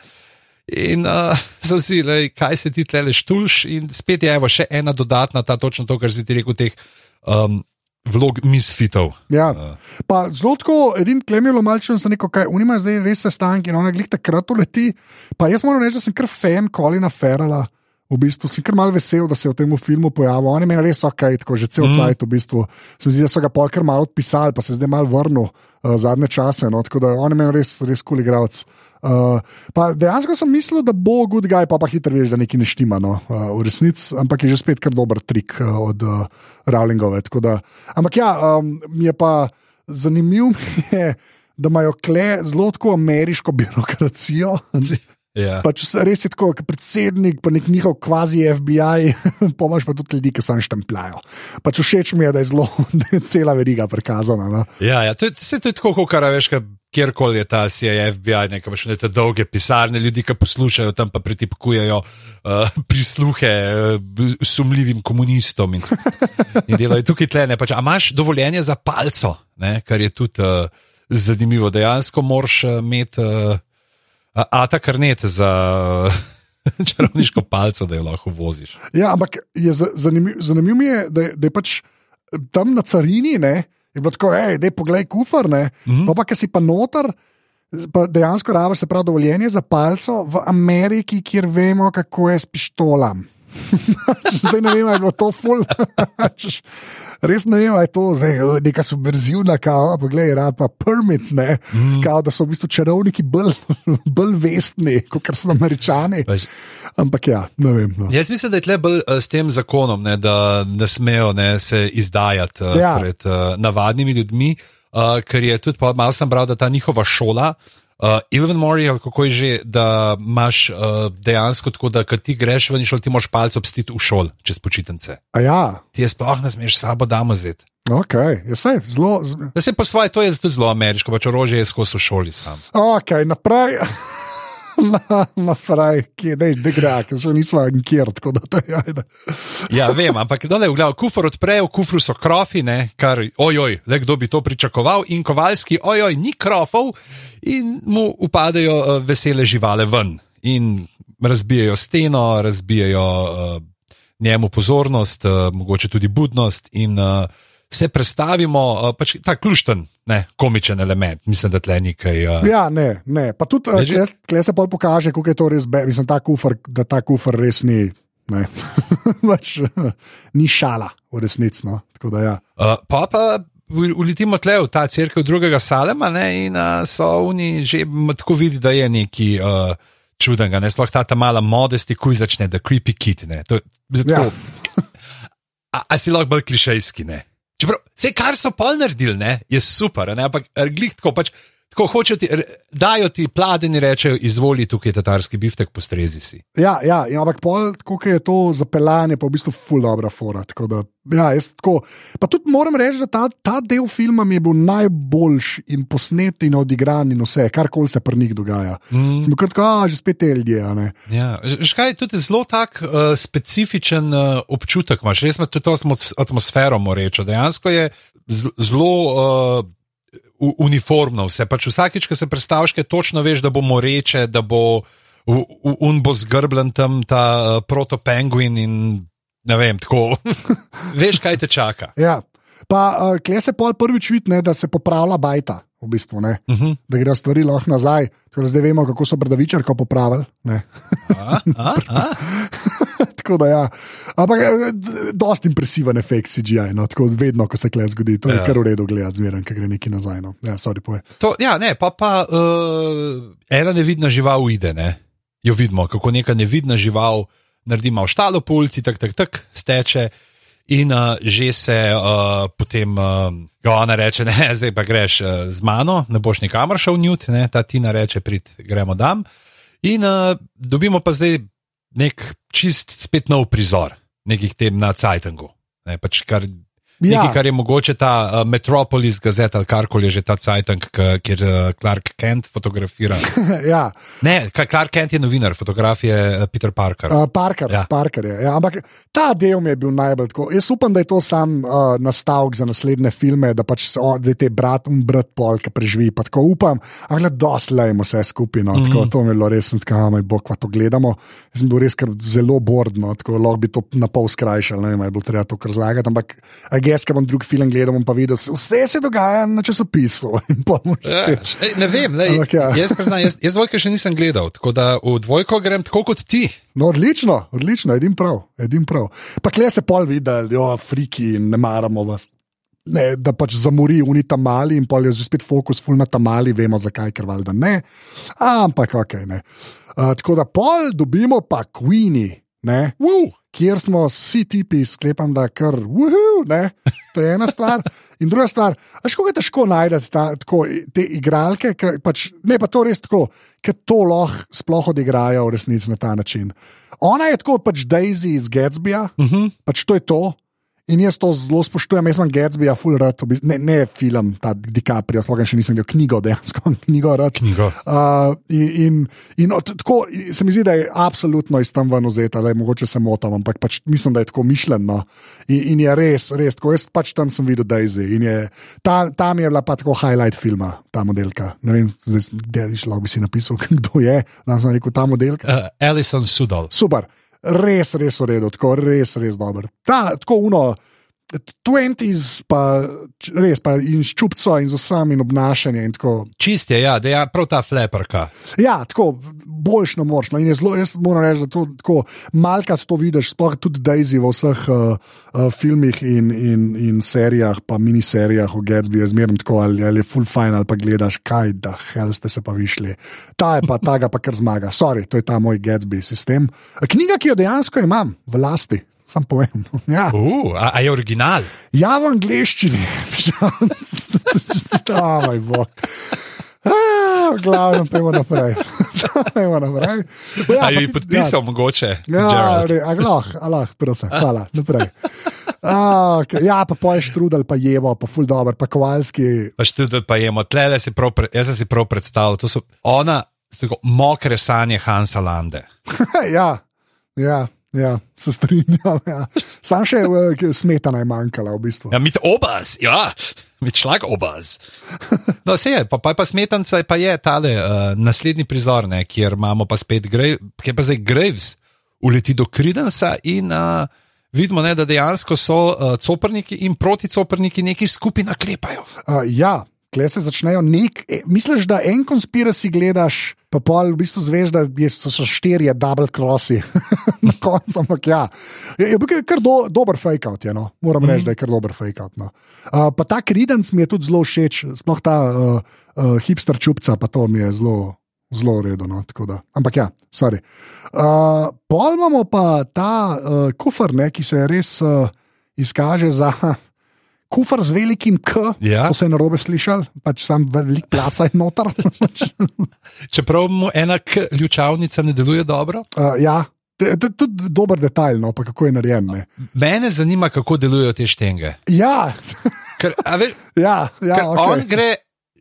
In uh, [LAUGHS] so si, le, kaj se ti tle štulš, in spet je evo, še ena dodatna, ta točno to, kar si ti rekel, teh um, vlog misfitov. Ja. Uh. Zelo tako, edin klemilo malce za neko, kaj unima zdaj res sestanek in ona glih takrat uleti. Pa jaz moram reči, da sem kar fan Colina Farrella v bistvu si kar mal vesel, da se je v tem filmu pojavil. On je imel res ok, tako že cel mm. cajt, v bistvu. Se mi zdi, da so ga polkar malo odpisali, pa se zdaj mal vrnil uh, zadnje čase. No? Tako da on je imel res, res kul igralec. Uh, dejansko sem mislil, da bo good guy, pa pa hitro veš, da nekaj ne štima no, uh, v resnici, ampak je že spet kar dober trik uh, od uh, Rowlingove. Da, ampak ja, um, je pa zanimivo, [LAUGHS] da imajo kle zelo tako ameriško birokracijo. [LAUGHS] Ja. Pač res je tako, kot predsednik, pa nek njihov kvazi FBI, [LAUGHS] pomaž pa tudi ljudi, ki se štempljajo. Pač všeč mi je, da je zelo [LAUGHS] da je cela veriga prikazana. No? Ja, ja, to je, to je tako, kot kar veš, kjerkoli je ta CIA, FBI, nekaj imaš ne te dolge pisarne, ljudi, ki poslušajo tam, pa pretipkujejo uh, [LAUGHS] prisluhe uh, sumljivim komunistom in, in delajo tukaj tlene. Pač, a imaš dovoljenje za palco, ne, kar je tudi uh, zanimivo. Dejansko moraš imeti uh, ata karnet za [LAUGHS] čarovniško palco, da jo lahko voziš. Ja, ampak je za- zanimiv, zanimiv mi je, da da je pač tam na carini, ne, je bilo tako, hej, da je poglej kufr, ne, mm -hmm. pa, ki si pa noter. Pa dejansko rabiš se pravi dovoljenje za palco v Ameriki, kjer vemo, kako je s pištolam. Zdaj ne vem, ali je to ful. [LAUGHS] Res ne vem, ali je to zdaj, neka subverzivna kava, poglej, rad pa permit, ne, mm. kao, da so v bistvu čarovniki bolj, [LAUGHS] bolj vestni, kot so američani. Pač, Ampak ja, ne vem. No. Jaz mislim, da je tle bolj uh, s tem zakonom, ne, da ne smejo ne, se izdajati uh, Ja. pred uh, navadnimi ljudmi, uh, ker je tudi, pa malo sem bral, da ta njihova šola. Uh, Ilven Mori, ali kako je že, da imaš uh, dejansko tako, da ko ti greš ven iz šole, ti moraš palce obstiti v šoli čez počitnice. A ja, Ti je sploh ne smeš sabo damo zeti. ok, je vse zelo. z- Da se po svoje, to je zelo ameriško, pač orožje je skozi v šoli sam. Ok, naprej. [LAUGHS] [LAUGHS] Na, naprej, kje je, da gre, ker že nismo nikjer, tako da to je. Ajde. Ja, vem, ampak dole, v glavu, kufr odprejo, v kufru so krofi, ne, kar, ojoj, le kdo bi to pričakoval, in kovalski, ojoj, ni krofov, in mu upadejo uh, vesele živale ven in razbijajo steno, razbijajo uh, njemu pozornost, uh, mogoče tudi budnost, in uh, se predstavimo, uh, pač ta klušten, ne, komičen element, mislim, da tle nekaj. Uh, Ja, ne, ne. Pa tudi Ne, že- tle, tle se pol pokaže, kako je to res, be, mislim, ta kufr, da ta kufr res ni. Ne, [LAUGHS] pač, [LAUGHS] ni šala, v resnici. No. Ja. Uh, pa pa uletimo tle v ta crkva drugega Salema ne, in uh, so oni že tako vidi, da je neki uh, čudenega, ne sploh ta, ta mala modesti, kuj začne, da creepy kit. Ne, to, je Ja. [LAUGHS] a, a si lahko bolj klišejski. Ne? Vse, kar so pol naredili, ne, je super, ne, ampak glih tako pač. Tako hočejo ti, dajo ti pladen in rečejo, izvoli tukaj tatarski biftek, postrezi si. Ja, ja, ja, ampak pol, kako je to zapeljanje, pa v bistvu ful dobra fora. tako Da, ja, jaz tako. Pa tudi moram reči, da ta, ta del filma mi je bil najboljši in posnet in odigran in vse, kar koli se pri njih dogaja. Mm. Smo kar tako, a že spet te ljudje. Ja, škaj je tudi zelo tak uh, specifičen uh, občutek, imaš res imaš tudi to atmos- atmosfero, moreče. Dejansko je zelo uh, uniformno vse. Pač vsakič, ko se predstavljaš, kaj točno veš, da bo moreče, da bo un bo zgrbljen tam ta uh, protopenguin in ne vem, tako. [LAUGHS] veš, kaj te čaka. Ja. Pa uh, kle se pol prvič vidi, da se popravlja bajta, v bistvu, ne, Uh -huh. da grejo stvari lahko nazaj. Zdaj vemo, kako so bradavičarko popravili. a, a, a? [LAUGHS] [LAUGHS] Tako da, ja. Ampak eh, dosti impresiven efekt CGI, no, tako vedno, ko se kle zgodi. To je Ja. kar v redu gledati, zmeraj, ker gre neki nazaj. No. Ja, sorry, poje. To, ja, ne, pa pa uh, ena nevidna žival uide, ne? jo vidimo, kako neka nevidna žival naredi malo štalo po ulici, tak, tak, tak, steče. In uh, že se uh, potem uh, ona reče, [LAUGHS] ne, zdaj pa greš uh, z mano, ne boš nikamor šel njut, ne, ta Tina reče, prid, gremo dam. In uh, dobimo pa zdaj nek čist spet nov prizor, nekih tem na Cajtangu. Ne, pač kar, Ja. Nekaj, kar je mogoče ta uh, Metropolis gazeta ali karkoli je že ta Cajtang, k- kjer uh, Clark Kent fotografira. [LAUGHS] ja. Ne, Clark Kent je novinar, fotograf je uh, Peter Parker. Uh, Parker, ja. Parker je. Ja, ampak ta del mi je bil najbolj tako. Jaz upam, da je to sam uh, nastavek za naslednje filme, da pač se on, da te brat in brat pol, ki preživi. Pa tako upam, ampak doslejmo vse skupaj. No, mm -hmm. To mi je bilo res, tako moj bog, pa to gledamo. Jaz sem bil res zelo bordno, tako lahko bi to na pol skrajšal, ne vem, ali bo treba to kar zlagati. Ampak, jaz, ki bom drug film gledal, bom pa videl, vse se dogaja na časopisu. [LAUGHS] Tem- Ej, ne vem, lej, Ampak ja. jaz, priznam, jaz, jaz dvojke še nisem gledal, tako da v dvojko grem tako kot ti. No, odlično, odlično, edin prav, edin prav. Pa kle se pol vidi, da jo, friki ne maramo vas. Ne, da pač zamori unita mali in pol je že spet fokus full na tamali, vemo zakaj, ker valjda ne. Ampak ok, ne. Uh, tako da pol dobimo pa Queenie, ne. Uh, kjer smo vsi tipi, sklepam, da kar uhu, ne, to je ena stvar. In druga stvar, veš, kako je težko najti ta, tako, te igralke, ki pač, ne pa to res tako, ker to lahko sploh odigrajo v resnici na ta način. Ona je tako pač Daisy iz Gatsbyja, uh -huh. pač to je to. In jaz to zelo spoštujem, jaz imam Gatsbyja, full rad, ne, ne film, ta DiCaprio, sploh še nisem videl knjigo, dejansko [LAUGHS] knjigo rad. Knjigo. Uh, in in, in od, tako se mi zdi, da je absolutno iz tam ven vzeta, je mogoče se motam, ampak pač mislim, da je tako mišljeno. In, in je res, res, tako jaz pač tam sem videl Daisy. In je, ta, tam je bila pa tako highlight filma, ta modelka. Ne vem, zdaj lahko bi si napisal, [LAUGHS] kdo je, da sem rekel ta modelka. Uh, Alison Sudol. Super res, res v redu, tako res, res dober. Ta, tako uno. 20s, pa res, pa in ščupco, in z vsem, in obnašanje. Čist je, ja, da je prav ta fleperka. Ja, tako boljšno močno. In zelo, jaz moram reči, da to tako malkrat to vidiš, sploh tudi Daisy v vseh uh, uh, filmih in, in, in serijah, pa miniserijah o Gatsby, je zmerno tako, ali, ali je full fine, ali pa gledaš, kaj da hell ste se pa višli. Ta je pa ta, pa kar zmaga. Sorry, to je ta moj Gatsby sistem. Knjiga, ki jo dejansko imam v lasti. Sam povem. [LAUGHS] Ja. Uh, a, a je original? Ja, v angleščini, [LAUGHS] stavaj, bog. Ah, glavno, pojmo naprej. [LAUGHS] pojmo naprej. Ja, Ali bi podpisal, ja, mogoče? Ja, Allah, Allah, prosim, hvala, naprej. Ah, okay. Ja, pa poješ trudel, pa jemo, pa ful dobr, pa kovalski. Pa štrudel, pa jemo, tle si prav, jaz sem si prav predstavljal, to so ona, tako, mokre sanje Hansa Lande. ja, ja. Ja, se strinjam. Ja. Sam še uh, smetana je manjkala, v bistvu. Ja, mit obaz, ja, mit šlag obaz. No, se je, pa, pa, pa smetanca pa je tale uh, naslednji prizor, ne, kjer imamo pa spet Graves, kjer pa zdaj Graves uleti do Kridensa in uh, vidimo, ne, da dejansko so uh, coprniki in proticoprniki neki skupaj naklepajo. Uh, ja, kle se začnejo nek. E, misliš, da en konspiracy gledaš, pa pol v bistvu zveš, da je, so, so štirje double crossi [LAUGHS] na koncu. Ampak ja, je, je kar do, dober fake out, je, no? moram reči, mm. da je kar dober fake out. No? Uh, pa ta kridens mi je tudi zelo všeč, sploh ta uh, uh, hipster čupca, pa to mi je zelo. Zelo redo, no, ampak ja, sorry. Uh, pol imamo pa ta uh, kufr, ne, ki se res uh, izkaže za [LAUGHS] kufr z velikim K, ja. to se je na robe slišal, pač sam velik placa je noter. [LAUGHS] Čeprav mu ena ključavnica ne deluje dobro. Uh, ja. To je tudi dober detajl, no, pa kako je narejen. Ne. Mene zanima, kako delujejo te štenge. Ja, ker, veš, [LAUGHS] ja, ja ker okay. on gre.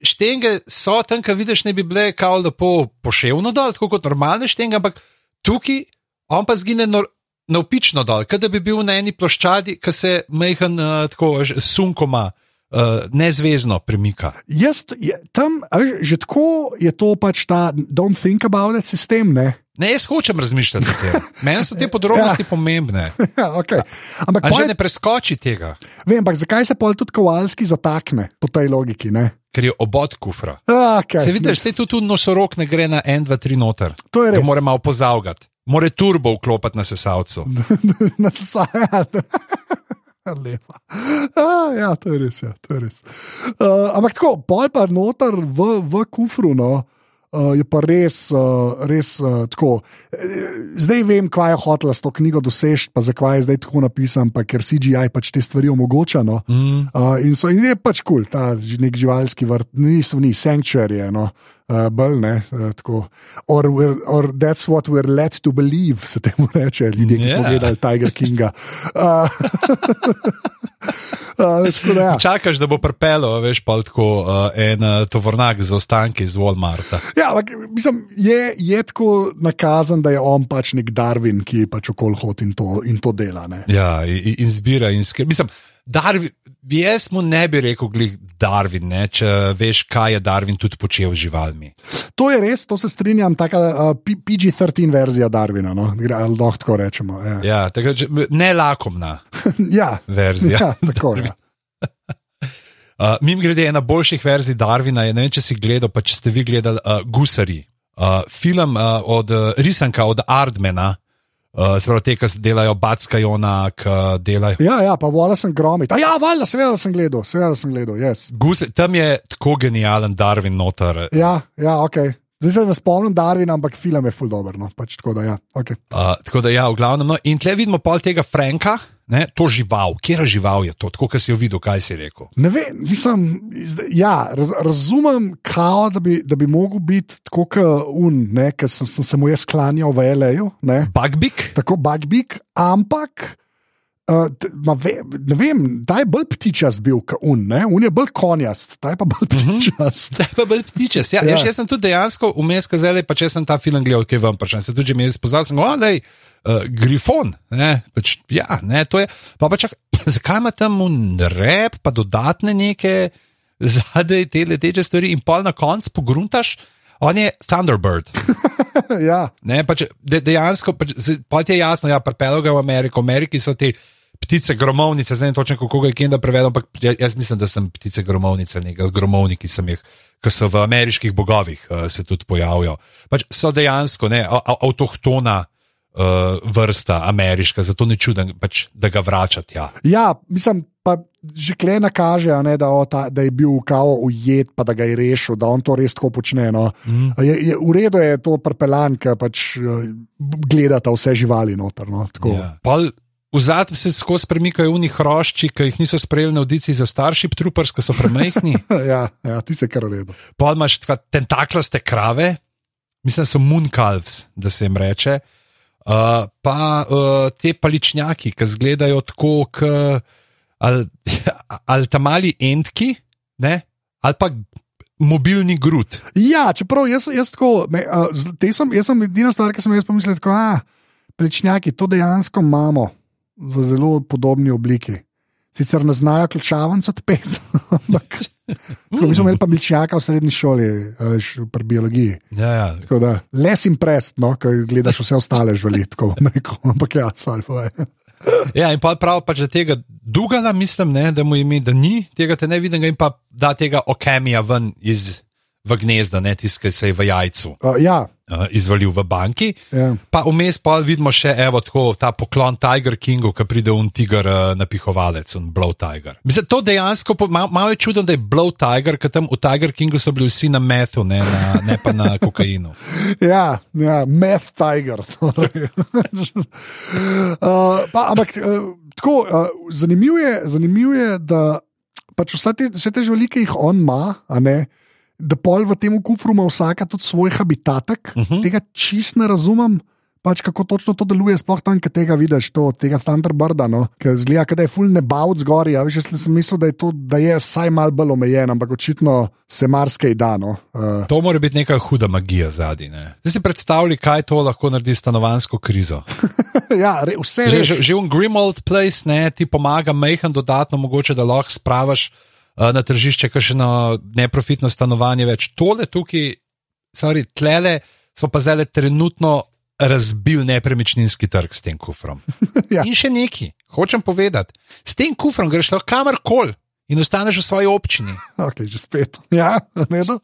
Štenge so tam, ki vidiš, ne bi bile kao lepo poševno dol, tako kot normalne štenge, ampak tukaj on pa zgine nor navpično dol, kot da bi bil na eni ploščadi, ki se mehan uh, tako sunkoma. Uh, nezvezno premika. Jaz, je, tam, veš, že tako je to pač ta don't think about it sistem. Ne, ne jaz hočem razmišljati o tem. Meni so te [LAUGHS] podrobnosti [LAUGHS] ja. pomembne. ja, okay. Ampak že ne preskoči tega. Vem, ampak zakaj se pol tudi kovalski zatakne po tej logiki? Ne? Ker je obod kufra. Okay. Se vidiš, se tu tudi nosorok ne gre na en, dva, tri noter. To je res. Mora malo pozavgati. More turbo vklopiti na sesalcu. [LAUGHS] na sesalcu. [LAUGHS] Lepa. A, ja, to je res. Ja, to je res. Uh, ampak tako, pol pa noter v, v kufru. No. Uh, je pa res, uh, res uh, tako. Zdaj vem, kaj je hotela s to knjigo doseči, pa zakaj je zdaj tako napisan, pa ker CGI pač te stvari omogoča. No. Mm. Uh, in, so, in je pač kul, cool, ta nek živalski vrt, niso ni, sanctuary. No. Uh, bolj ne, uh, tako. Or, or that's what we're led to believe, se temu reče, ljudje, ki yeah. smo gledali Tiger Kinga. [LAUGHS] Uh, Uh, ja. Čakaš, da bo pripeljal, veš, pa tako uh, en uh, tovornjak za ostanke iz Walmarta. Ja, ampak mislim, je, je tako nakazan, da je on pač nek Darwin, ki pač okol hodi in, in to dela. Ne? Ja, in, in zbira in skrbi. Darwin, jaz mu ne bi rekel, glih Darwin, ne, če veš, kaj je Darwin tudi počel z živalmi. To je res, to se strinjam, tako uh, PG-13 verzija Darwina, no? ali lahko tako rečemo. Ja, ja tako, ne lakomna [LAUGHS] ja, verzija. Ja, tako je. Ja. [LAUGHS] Uh, Mim grede ena boljših verzij Darwina, je, ne vem, če si gledal, pa če ste vi gledali uh, Gusari, uh, film uh, od uh, risanka od Ardmena, uh, se pravi, te, ki delajo Batska Jona, ki delajo. Ja, ja, pa vola sem gromit. Ja, valjda, seveda sem gledal, seveda sem gledal. Yes. Gusari, tam je tako genijalen Darwin noter. Ja, ja, ok. Zdaj se ne spomnim Darwina, ampak film je full dobro. No. Pač, tako da, ja. okay. Uh, tako da, ja, v glavnem. No, in tle vidimo pol tega Franka, ne, to žival. Kjer žival je to, tako kot si jo videl, kaj si rekel? Ne vem, mislim, ja, raz, razumem, kao, da, bi, da bi mogel biti tako kot un, ker sem, sem se mu jaz sklanjal v L.A.U. Bugbik? Tako Bugbik, ampak. Uh, ve, ne vem, da je bolj ptičast bil kot un, ne? un je bolj konjast, ta je pa bolj Mhm. ptičast. Zdaj pa bolj ptičes. Ja, Ja. ja. Jaz sem tudi dejansko vmes kazal, pa če sem ta film gledal, ki je vam prišel. Se tudi že mi je spoznal, sem je uh, grifon. Ne? Pač, ja, ne, to je. Pa pa čak, [CLEARS THROAT] zakaj ima tam rep, pa dodatne neke zadej te leteče stvari in pol na koncu pogruntaš. On je Thunderbird. [LAUGHS] ja. Ne, pač, de, dejansko pač, z- pa ti je jasno, ja, pripelje ga v Ameriko. V Ameriki so te ptice gromovnice, zdaj ne točno kako ga je kenda prevedel, ampak ja- jaz mislim, da sem ptice gromovnice, nekaj gromovniki sem jih, ki so v ameriških bogovih uh, se tudi pojavijo. Pač so dejansko ne, avtohtona uh, vrsta ameriška, zato ne čudem, pač, da ga vračati. Ja. ja, mislim, pa že klena kaže, a ne, da, o, ta, da je bil kao ujet, pa da ga je rešil, da on to res tako počne. No. Mm. Je, je, v redu je to prepeljan, ki pač eh, gledata vse živali noter. No, tako. Ja. Pol, v zadnjem se skozi premikajo unih hrošči, ki jih niso sprejeli na audiciji za Starship Troopers, ki so premehni. [LAUGHS] Ja, ja, ti se kar redo. Pol imaš tentaklaste krave, mislim, da so moonkalves, da se jim reče. Uh, pa uh, te paličnjaki, ki izgledajo tako, kot ali, [LAUGHS] ali ta mali entki, ne? ali pa mobilni grud. Ja, čeprav jaz, jaz tako, me, uh, te sem, jaz sem edina stvar, ki sem jaz pomislil, tako, a, plečnjaki, to dejansko imamo v zelo podobni obliki. Sicer ne znajo ključavnic odpeti, [LAUGHS] ampak [LAUGHS] tako, mi smo imeli pa plečnjaka v srednji šoli, veš, pri biologiji. Ja, ja. Tako da, les imprest, no, ko gledaš vse ostale živali, tako bom rekel. [LAUGHS] Ampak ja, sorry, povej. [LAUGHS] ja, in pa prav pač, da tega Dugana, mislim, ne, da mu ime, da ni tega te ne vidim, in pa da tega okemija ven iz v gnezda, ne tiskaj se je v jajcu. Uh, ja, uh, izvalil v banki. ja. Pa vmes pa vidimo še evo, tako, ta poklon Tiger Kingu, ki pride un tiger uh, napihovalec, un Blow Tiger. Mislim, to dejansko, po- mal, malo je čudno, da je Blow Tiger, ker tam v Tiger Kingu so bili vsi na methu, ne, na, ne pa na kokainu. [LAUGHS] Ja, ja meth tiger. uh, [LAUGHS] pa, ampak uh, tako, uh, zanimivo je, zanimiv je, da pač vse te, vse te živali, ki jih on ima, a ne, da pol v tem kufru ima vsaka tudi svoj habitatek. Uh -huh. Tega čist ne razumem. Pač kako točno to deluje, sploh tam, ki tega vidiš, to, tega Thunderbirda, no? ki zgleda, da je full nebavc zgoraj. Ja, veš, jaz sem mislil, da je to, da je vsaj malo bolj omejen, ampak očitno se marsikaj da. No? Uh, To mora biti neka huda magija zadnji. ne. Zdaj si predstavljaj, kaj to lahko naredi s stanovansko krizo. [LAUGHS] ja, re, vse Že, je že, že v Grimold Place ne, ti pomaga mehen dodatno, mogoče da lahko spravaš na tržišče kakšno neprofitno stanovanje več. Tole tukaj, sorry, tlele smo pa zdaj trenutno razbil nepremičninski trg s tem kufrom. [LAUGHS] Ja. In še neki, hočem povedati, s tem kufrom greš lahko kamorkoli in ostaneš v svoji občini. [LAUGHS] Okay, že spet. Ja.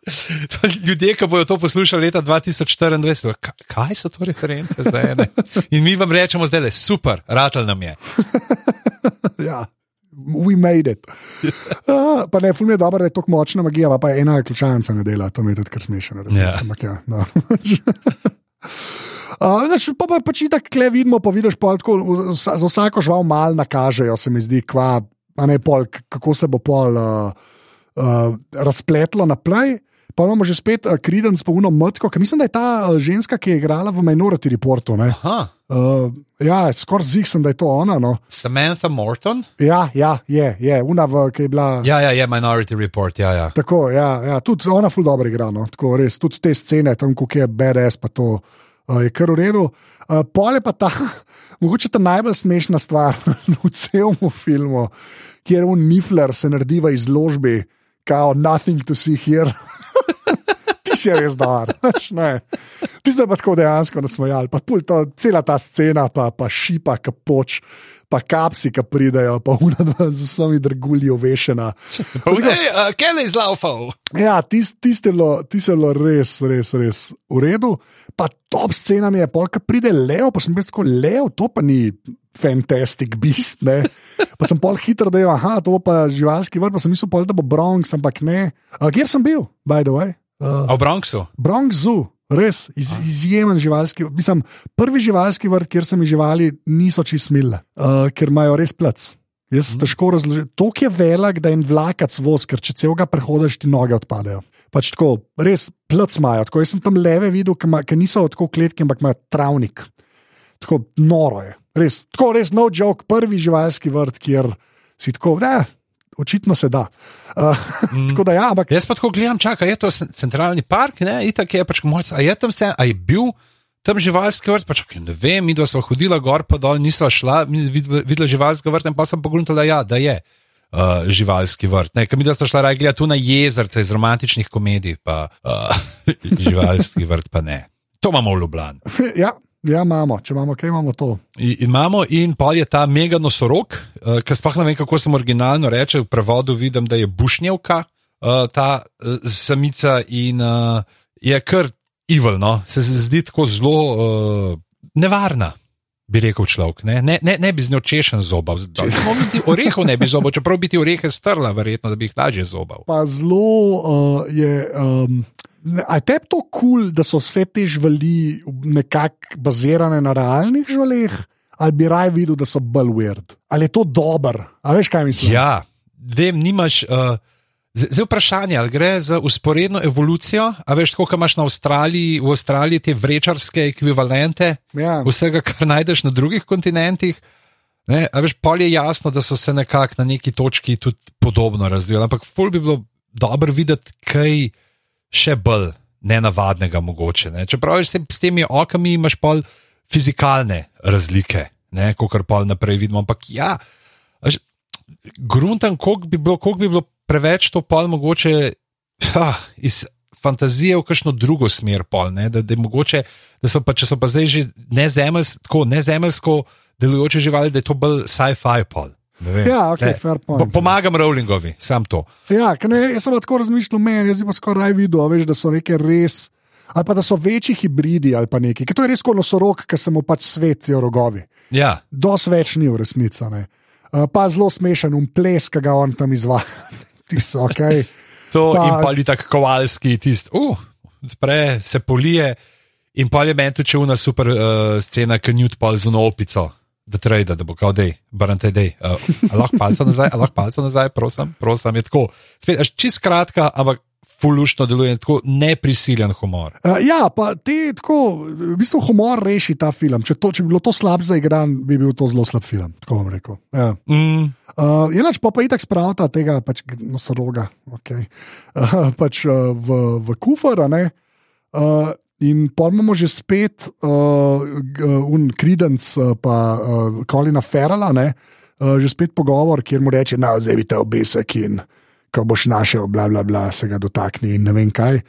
[LAUGHS] Ljudje, ki bodo to poslušali leta 2024, ka- kaj so to reference zdaj? Ne? In mi vam rečemo zdaj, super, ratal nam je. ja. We made it. Uh, [LAUGHS] pa ne, ful mi je dobro, da je tako močna magija, pa je ena ključavnica ne dela, to mi je tudi kar smešno. Ja. Ampak ja, no. [LAUGHS] Uh, znaš, pa pa pač tako kle vidimo, pa vidiš, pa tako, vsa- za vsako žival mal nakažejo, se mi zdi, kva, ne pol, kako se bo pol uh, uh, razpletlo naprej. Pa imamo že spet uh, Kridens, pa uno mrtko, ker mislim, da je ta uh, ženska, ki je igrala v Minority Reportu. Uh, ja, skoraj zig sem, da je to ona. No. Samantha Morton. Ja, ja, je, je, una, v, ki je bila. Ja, ja, je Minority Report, ja, ja. Tako, ja, ja, tudi ona ful dobro igra, no, tako res, tudi te scene, tam, ko je BDS, pa to uh, je kar v redu. Uh, Pole pa ta, [LAUGHS] mogoče ta najbolj smešna stvar [LAUGHS] v celem filmu, kjer un Nifler se naredi v izložbi, kao nothing to see here. [LAUGHS] Ti si res dar. [LAUGHS] Ti si pa tako dejansko nasmejal, pa pul to, cela ta scena, pa, pa šipa, kapoč, pa kapsi, ki pridejo, pa unadva z vsemi drgulji ovešena. [LAUGHS] Hey, uh, Kelly zlaufal. Ja, tiste tis je bilo je res, res, res v redu. Pa top scena mi je, polka pride Leo, pa sem bil tako Leo, to pa ni fantastic beast. Ne? Pa sem pol hitro dejal, aha, to pa živalski vrt, pa sem mislil, pol, da bo Bronx, ampak ne. A, kjer sem bil, by the way? Uh, A v Bronxu. Bronx Zoo. Res, iz, izjemen živalski. Mislim, prvi živalski vrt, kjer se mi živali niso čist smile, uh, ker imajo res plec. Jaz mm. težko razložim. To je velik, da en vlakac voz, ker če celega prehodiš, ti noge odpadejo. Pač tako, res plec imajo. Tako, jaz sem tam leve videl, ki niso tako kletki, ampak imajo travnik. Tako noro je. Res, tako res no joke, prvi živalski vrt, kjer si tako, ne, očitno se da. [LAUGHS] Uh, mm. da ja, ampak... Jaz pa tako gledam, čakaj, je to centralni park, ne, itak je pač moj, a je tam vse, a je bil. Tam živalski vrt, pač ne vem, mi dva smo hodila gor, pa dol, nisva šla, videla živalski vrt, in pa sem pogledala, da, ja, da je uh, živalski vrt. Ne, mi dva sta šla raje gledati tu na jezerce iz romantičnih komedij, pa uh, [LAUGHS] živalski vrt pa ne. To imamo v Ljubljani. [LAUGHS] ja, Ja, imamo, če imamo, kaj imamo to. In, imamo, in pa je ta mega nosorog, uh, ki sploh ne vem, kako se originalno reče. V prevodu vidim, da je bušnjevka, uh, ta uh, samica in uh, je kar ivalno, se zdi tako zelo uh, nevarna. Bi rekel človek, ne, ne, ne, ne bi z njo češen zoba, orehov ne bi zoba, čeprav bi ti orehe strla, verjetno, da bi jih lažje zobal. Pa zelo uh, je. Um... Je te to kul, cool, da so vse te živali nekako bazirane na realnih živalih, ali bi raje videl, da so bolj weird? Ali je to dober? A veš, kaj mislim? Ja, vem, nimaš. Uh... Zdaj vprašanje, ali gre za usporedno evolucijo, a veš, kako imaš na Avstraliji, v Avstraliji te vrečarske ekvivalente, ja. vsega, kar najdeš na drugih kontinentih. Ne, a veš, pol je jasno, da so se nekako na neki točki tudi podobno razvijali, ampak ful bi bilo dobro videti, kaj še bolj nenavadnega mogoče. Ne? Čeprav s, tem, s temi okami imaš pol fizikalne razlike, kot kar pol naprej vidimo. Ampak ja, gruntan, koliko bi, bi bilo preveč to pol mogoče ha, iz fantazije v kakšno drugo smer pol. Da, da, mogoče, da so pa, če so pa zdaj že nezemeljsko, nezemeljsko delujoče živali, da je to bolj sci-fi pol. Ja, okay, Pomagam Rowlingovi, sam to. Ja, ne, jaz sem tako razmišljal, meni je skoraj videl, veš, da so neke res. Ali pa da so večji hibridi ali pa nekaj. To je res kot nosorog, ki se mu pač svetijo rogovi. Ja. Dos več ni v resnici. Uh, pa zelo smešen, um ples, ki ga on tam izvaja. [LAUGHS] okay. to pa, in pa ali tako kovalski, tisti, uh, pre se polije. In pa je meni tudi čuna super uh, scena, ki njut pa z unopico da trade, da bo kao dej, barante dej. Uh, lahko palce nazaj, lahko palce nazaj, prosim, prosim, je tako. Spet, čist kratka, ampak. Fulušno deluje, tako neprisiljen humor. Uh, ja, pa ti tako, v bistvu humor reši ta film. Če, to, če bi bilo to slab za igran, bi bil to zelo slab film. Tako bom rekel. Ja. Mm. Uh, Enač pa pa itak spravta tega, pač nosoroga, okay. uh, pač uh, v, v kufar. Uh, In pa imamo že spet uh, un Credence, uh, pa uh, Kolina Ferala, ne, uh, že spet pogovor, kjer mu reče: No, zdaj vidite obesek in ko boš našel, bla, bla, bla, se ga dotakni in ne vem kaj.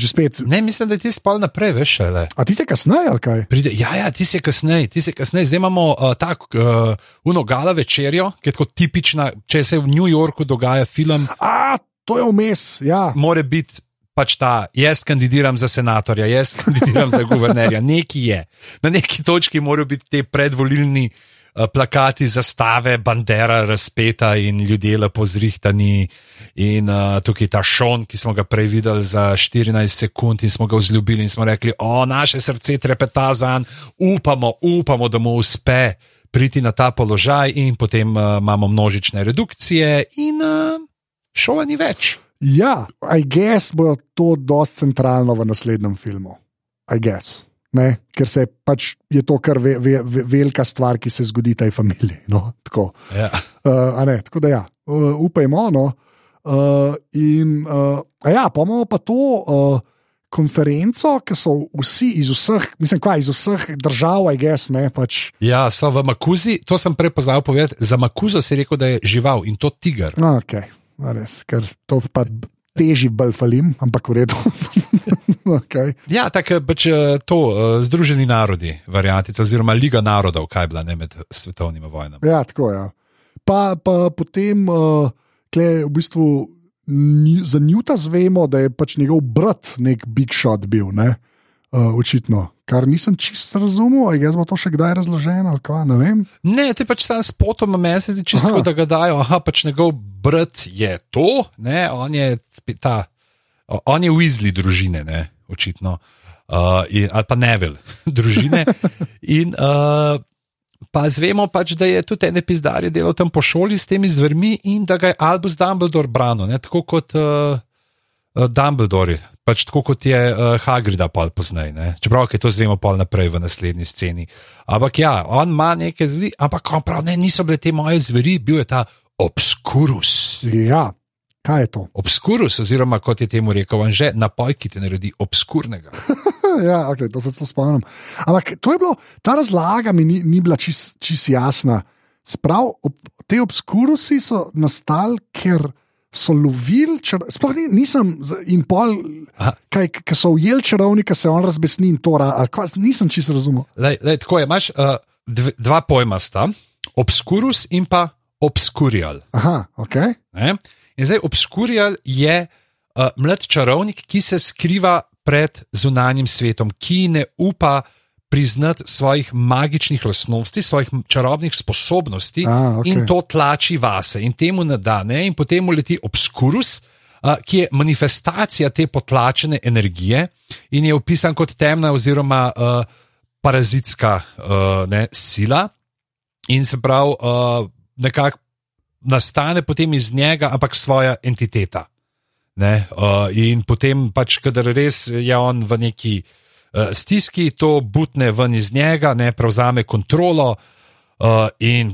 Spet... Ne, mislim, da ti spal naprej, veš. Le. A ti si kasneje, ali kaj? Pride, ja, ja, ti si kasneje, ti si kasneje. Zdaj imamo uh, tako uh, unogala večerjo, ki je tako tipična, če se v New Yorku dogaja film. A, to je vmes, ja. More biti pač ta, jaz kandidiram za senatorja, jaz kandidiram za guvernerja. Neki je. Na neki točki morajo biti te predvolilni uh, plakati, zastave, bandera razpeta in ljudje lepo zrihtani. In uh, tukaj ta šon, ki smo ga prej videli za 14 sekund in smo ga vzljubili in smo rekli, o, naše srce trepeta za njim, upamo, upamo, da mu uspe. Priti na ta položaj, in potem uh, imamo množične redukcije, in uh, šova ni več. Ja, I guess bo to dosti centralno v naslednjem filmu. I guess. Ne? Ker se pač je to kar ve, ve, ve, velika stvar, ki se zgodi tej familiji. No? Tako. Ja. Uh, tako da, ja, uh, upajmo. No? Uh, in, uh, ja, pa imamo pa to uh, konferenco, ki so vsi iz vseh, mislim, kva, iz vseh držav, I guess. Ne, pač. Ja, so v Makuzi, to sem prepoznal povedati. Za Makuzo si rekel, da je žival in to tiger. Okay res, ker to pa teži bolj falim, ampak v redu. [LAUGHS] okay. Ja, tako pač eh, to, uh, Združeni narodi, variantica, oziroma Liga narodov, kaj je bila ne med svetovnimi vojnami. Ja, tako je. Ja. Pa, pa potem, uh, kle, v bistvu, za Newta zvemo, da je pač njegov brat nek big shot bil, ne? Uh, očitno kar nisem čisto razumel, ali je to še kdaj razloženo. Ne, ne, ti pač sam spotom mesec, čisto da ga dajo. Aha, pač njegov brat je to, ne, on je ta, on je v izli družine, ne, očitno. uh, in, ali pa Neville, [LAUGHS] družine. In uh, pa zvemo pač, da je tudi en epizodar delal tam po šoli s temi zvermi in da ga je Albus Dumbledore branil, ne? tako kot uh, uh, Dumbledore. Pač tako kot je uh, Hagrida pol poznaj, ne? čeprav je to zvemo pol naprej v naslednji sceni. Ampak ja, on ima neke zveri, ampak on pravi, ne, niso bile te moje zveri, bil je ta obskurus. Ja, kaj je to? Obskurus, oziroma kot je temu rekel, že napoj, ki te naredi obskurnega. [LAUGHS] ja, okay, to se to spomnim. Ampak to je bilo, ta razlaga mi ni, ni bila čisto čis jasna. Sprav, ob, te obskurusi so nastali, ker so lovili, sploh ni, nisem in pol, kaj, ki so ujeli čarovnika, se on razbesni in to, ali nisem čisto razumel. Lej, lej, tako je, imaš uh, dve, dva pojma sta, obskurus in pa obskurial. Aha, ok. Ne? In zdaj obskurial je uh, mlad čarovnik, ki se skriva pred zunanjim svetom, ki ne upa priznati svojih magičnih lastnosti, svojih čarobnih sposobnosti A, okej. in to tlači vase in temu ne da. Ne? In potem mu leti obskurus, uh, ki je manifestacija te potlačene energije in je opisan kot temna oziroma uh, parazitska uh, ne, sila. In se pravi, uh, nekako nastane potem iz njega, ampak svoja entiteta. Ne, uh, in potem, pač, kadar res je on v neki uh, stiski, to butne ven iz njega, ne prevzame kontrolo. Uh, in,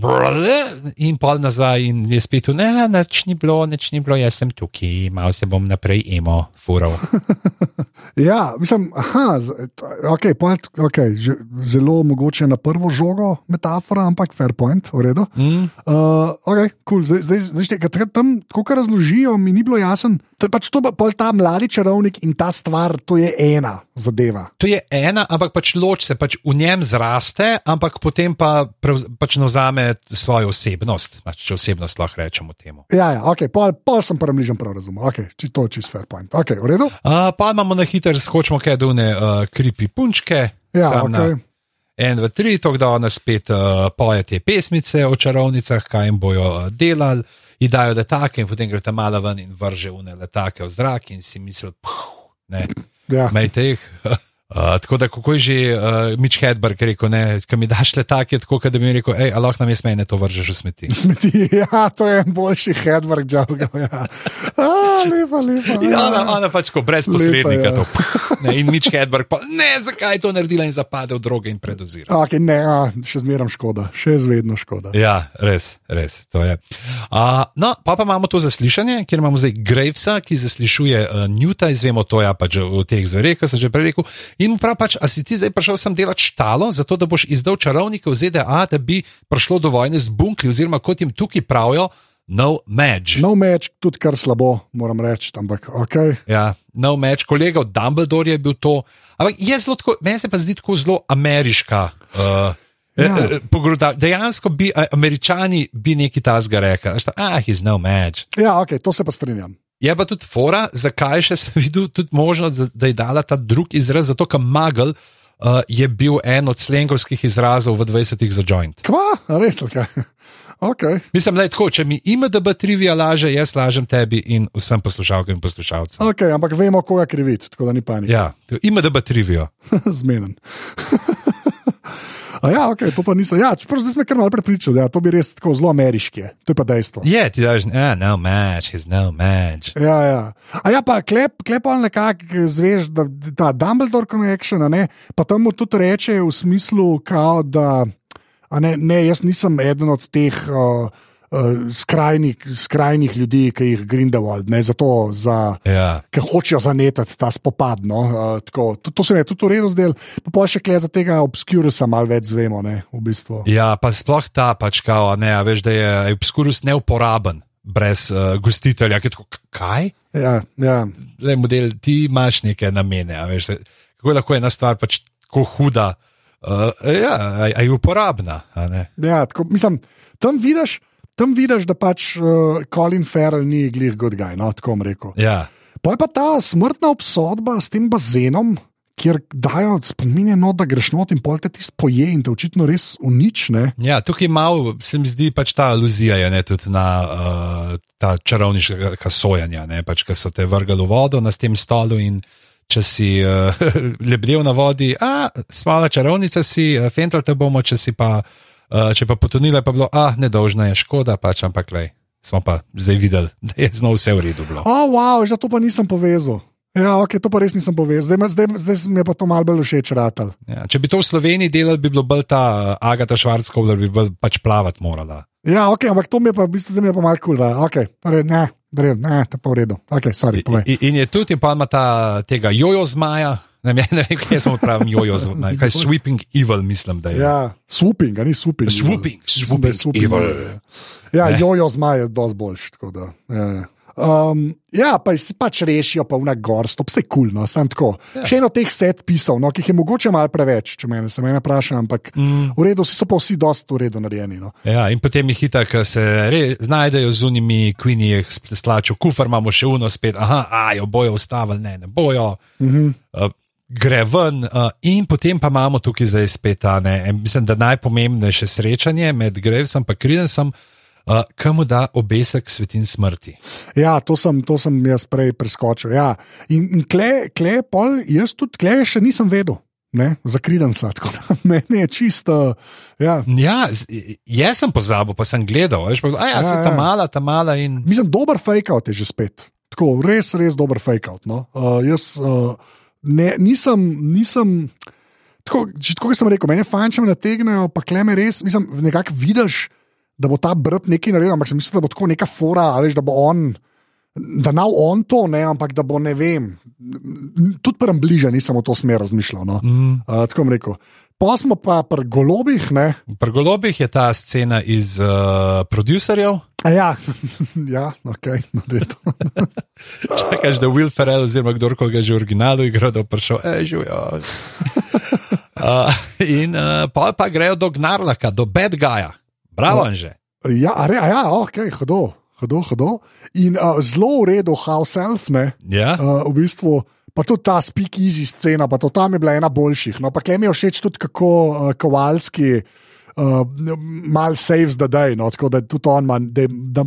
in pol nazaj, in je spet ne, nič ni bilo, nič ni bilo, jaz sem tukaj, malo se bom naprej emo, fural. [LAUGHS] Ja, mislim, aha, t- okay, point, okay, zelo mogoče na prvo žogo metafora, ampak fair point, v redu. Mm. Uh, okay, cool. zdaj, zdaj, zdaj, zdaj, tam, kar razložijo, mi ni bilo jasno. To je pač to, pol ta mladi čarovnik in ta stvar, to je ena zadeva. To je ena, ampak pač loč se pač v njem zraste, ampak potem pa prevz, pač navzame svojo osebnost, pač, če osebnost lahko rečemo temu. Ja, ja okay, pol, pol sem prvem ližem prav razumel. Okay, či to je čist fair point. Okay, v redu? Uh, pa imamo na hiter, skočimo kaj dune, uh, kripi punčke. Ja, na okay. En, v tri, to da ona spet uh, poje te pesmice o čarovnicah, kaj jim bojo uh, delali, in dajo letake, in potem gre ta mala ven in vrže une letake v zrak, in si misli, ne, Ja. majte jih. [LAUGHS] Uh, tako da, kako je že uh, Mitch Hedberg rekel, ne, ko mi daš letake, tako da bi mi rekel, hej, a lahko nam jaz mene to vržeš v smeti. Smeti, [LAUGHS] ja, to je en boljši headwork job. Ja. [LAUGHS] A, lepa, lepa. In ja. ona, ona pač tako brez posrednika Lepa, ja. to. puh, Ne, in Mitch Hedberg pa, ne, zakaj je to naredila in zapade v droge in predozira. Okay, ne, a, še zmeraj škoda, še zvedno škoda. Ja, res, res. Uh, no, pa, pa imamo to zaslišanje, kjer imamo zdaj Gravesa, ki zaslišuje uh, Newta, izvemo to, ja, pač v teh zvereh, ki sem že prej rekel. In mu pravi, pač, a si ti zdaj prišel sem delati štalo, zato da boš izdal čarovnike v ZDA, da bi prišlo do vojne z bunkli, oziroma kot jim tukaj pravijo, no match. No meč, tudi kar slabo, moram reči, ampak ok. Ja, no match, kolega od Dumbledore je bil to. Ampak je zelo tako, meni se pa zdi tako zelo ameriška. Uh, Ja. ja. Pogruda, dejansko bi a, američani bi neki tasga rekli, ah, he's no match. Ja, ok, to se pa strinjam. Je pa tudi fora, zakaj še sem videl tudi možnost, da- da je dala ta drug izraz, zato ker Magel uh, je bil en od slengovskih izrazov v 20-ih za joint. Kva, res, ok. [LAUGHS] okay. Mislim, da je tako, če mi IMDB trivija laže, jaz lažem tebi in vsem poslušalkam in poslušalcem. ok, ampak vemo, koga kriviti, tako da ni panike. Ja, IMDB trivijo. [LAUGHS] Zmeden. [LAUGHS] A ja, ok, to pa niso. Ja, čeprav zdaj smo kar malo prepričali, da ja, to bi res tako zelo ameriški. je. To je pa dejstvo. Je, ti daš, ah, no match, he's no match. Ja, ja. A ja, pa klep, klep ali nekako zveš, da ta Dumbledore connection, ne, pa tam mu tudi reče v smislu, kao, da ne, ne, jaz nisem eden od teh uh, uh, skrajnih, skrajnih ljudi, ki jih Grindelwald, ne, zato za. Ja. Ki hočejo zanetati ta spopad. No? Uh, tako, to, to se mi je tudi v redu zdelo, pa pol še kle za tega obskurusa malo več zvemo, ne, v bistvu. ja, pa sploh ta pač kao, ne, a veš, da je obskurus neuporaben. Brez uh, gostitelja, ki je tako, "K- kaj? Ja, ja. Zdaj, model, ti imaš neke namene. a Veš, kako lahko je ena stvar pač tako huda, uh, ja, a, a je uporabna. Ja, tako, mislim, tam vidiš, tam vidiš, da pač uh, Colin Farrell ni glih good guy, no, tako bom rekel. Ja. Pa je pa ta smrtna obsodba s tem bazenom, kjer dajo spominje, no, da greš not in pol te ti spoje in te očitno res unične. Ja, tukaj malo se mi zdi pač ta aluzija je, ne, tudi na uh, ta čarovniška sojanja, ne, pač, ki so te vrgali v vodo na tem stolu in če si uh, [LAUGHS] lebdel na vodi, a smala čarovnica si, uh, fental te bomo, če si pa, uh, če pa potonila, pa bilo, a nedolžna je škoda, pač ampak le. Smo pa zdaj videli, [LAUGHS] da je znov vse v redu. O, oh, wow, že to pa nisem povezal. Ja, ok, to pa res nisem povezal. Zdaj, zdaj, zdaj mi je pa to malo bolj všeč, ratal. Ja, če bi to v Sloveniji delali, bi bilo bolj ta uh, Agata Švarcka, da bi bolj pač plavati morala. Ja, ok, ampak to mi je pa, v bistvu, zdaj je pa malo kul, cool, ok, torej, ne, ne, ne, to je pa v redu. Ok, sorry. In, in je tudi, in pa ima ta tega jojo zmaja. Ne, ne, ne, kaj smo pravili, jojo zmaja, kaj sweeping evil, mislim, da je. Ja, swooping, ni swooping. Swooping, Mislim, da je swooping swooping evil. Ja, Ne. jojo zmaj je dosti boljši. Ja, ja. Um, ja, pa si pač rešijo, pa vna gorst, vse kul, no, sem tako. Ja. Še eno teh set pisov, no, ki jih je mogoče malo preveč, če me, se me ne vprašam, ampak mm. v redu, so pa vsi dosti v redu narejeni. No. Ja, in potem jih hitak se re, znajdejo z unimi kvini, jih slačo kufr, imamo še uno spet, aha, a jo bojo ustavili, ne, ne bojo. Mm -hmm. Uh, Gre ven, uh, in potem pa imamo tukaj zdaj spet ta, ne, en- mislim, da najpomembnejše srečanje med Grevesom in Kridensom, uh, kam da obesek svetin smrti. Ja, to sem, to sem jaz prej preskočil. Ja. In, in kle, kle, pol, jaz tudi kle še nisem vedel. Ne, zakriden sem, tako da [LAUGHS] meni je čisto. Ja. Ja, jaz sem pozabil, pa sem gledal, veš, pa, a ja, Ja, se ja. ta mala, ta mala in. Mislim, dober fake-out je že spet. Tako, res, res dober fake-out. No. Uh, jaz uh, ne, nisem. nisem Tako, tako kot sem rekel, meni je fajn, če me nategnejo, pa kleme res, mislim, nekako vidiš, da bo ta brat nekaj naredil, ampak sem mislil, da bo tako neka fora, veš, da bo on, da nav on to, ne, ampak da bo ne vem. Tudi prem bliže nisem v to smer razmišljal. No. Mm. Uh, tako bom rekel. Pa smo pa pri golobih, ne. Pri golobih je ta scena iz uh, producerjev. A ja, [LAUGHS] ja, ok, no. [LAUGHS] Čakaš, da Will Ferrell, oziroma kdorkoli ga že v originalu igra, da bo prišel, e, živijo. [LAUGHS] Uh, in uh, pa, pa grejo do Gnarlaka, do Bad Guya. Bravo, No. že. Ja, a re, a ja, ok, hodo, hodo, hodo. In uh, zelo v redu, house elf, ne. Ja? Uh, v bistvu, pa tudi ta speak easy scena, pa to tam je bila ena boljših. No, pa klem je všeč tudi, kako uh, Kovalski. Uh, mal saves the day, no, tako da tudi on ima, da, da,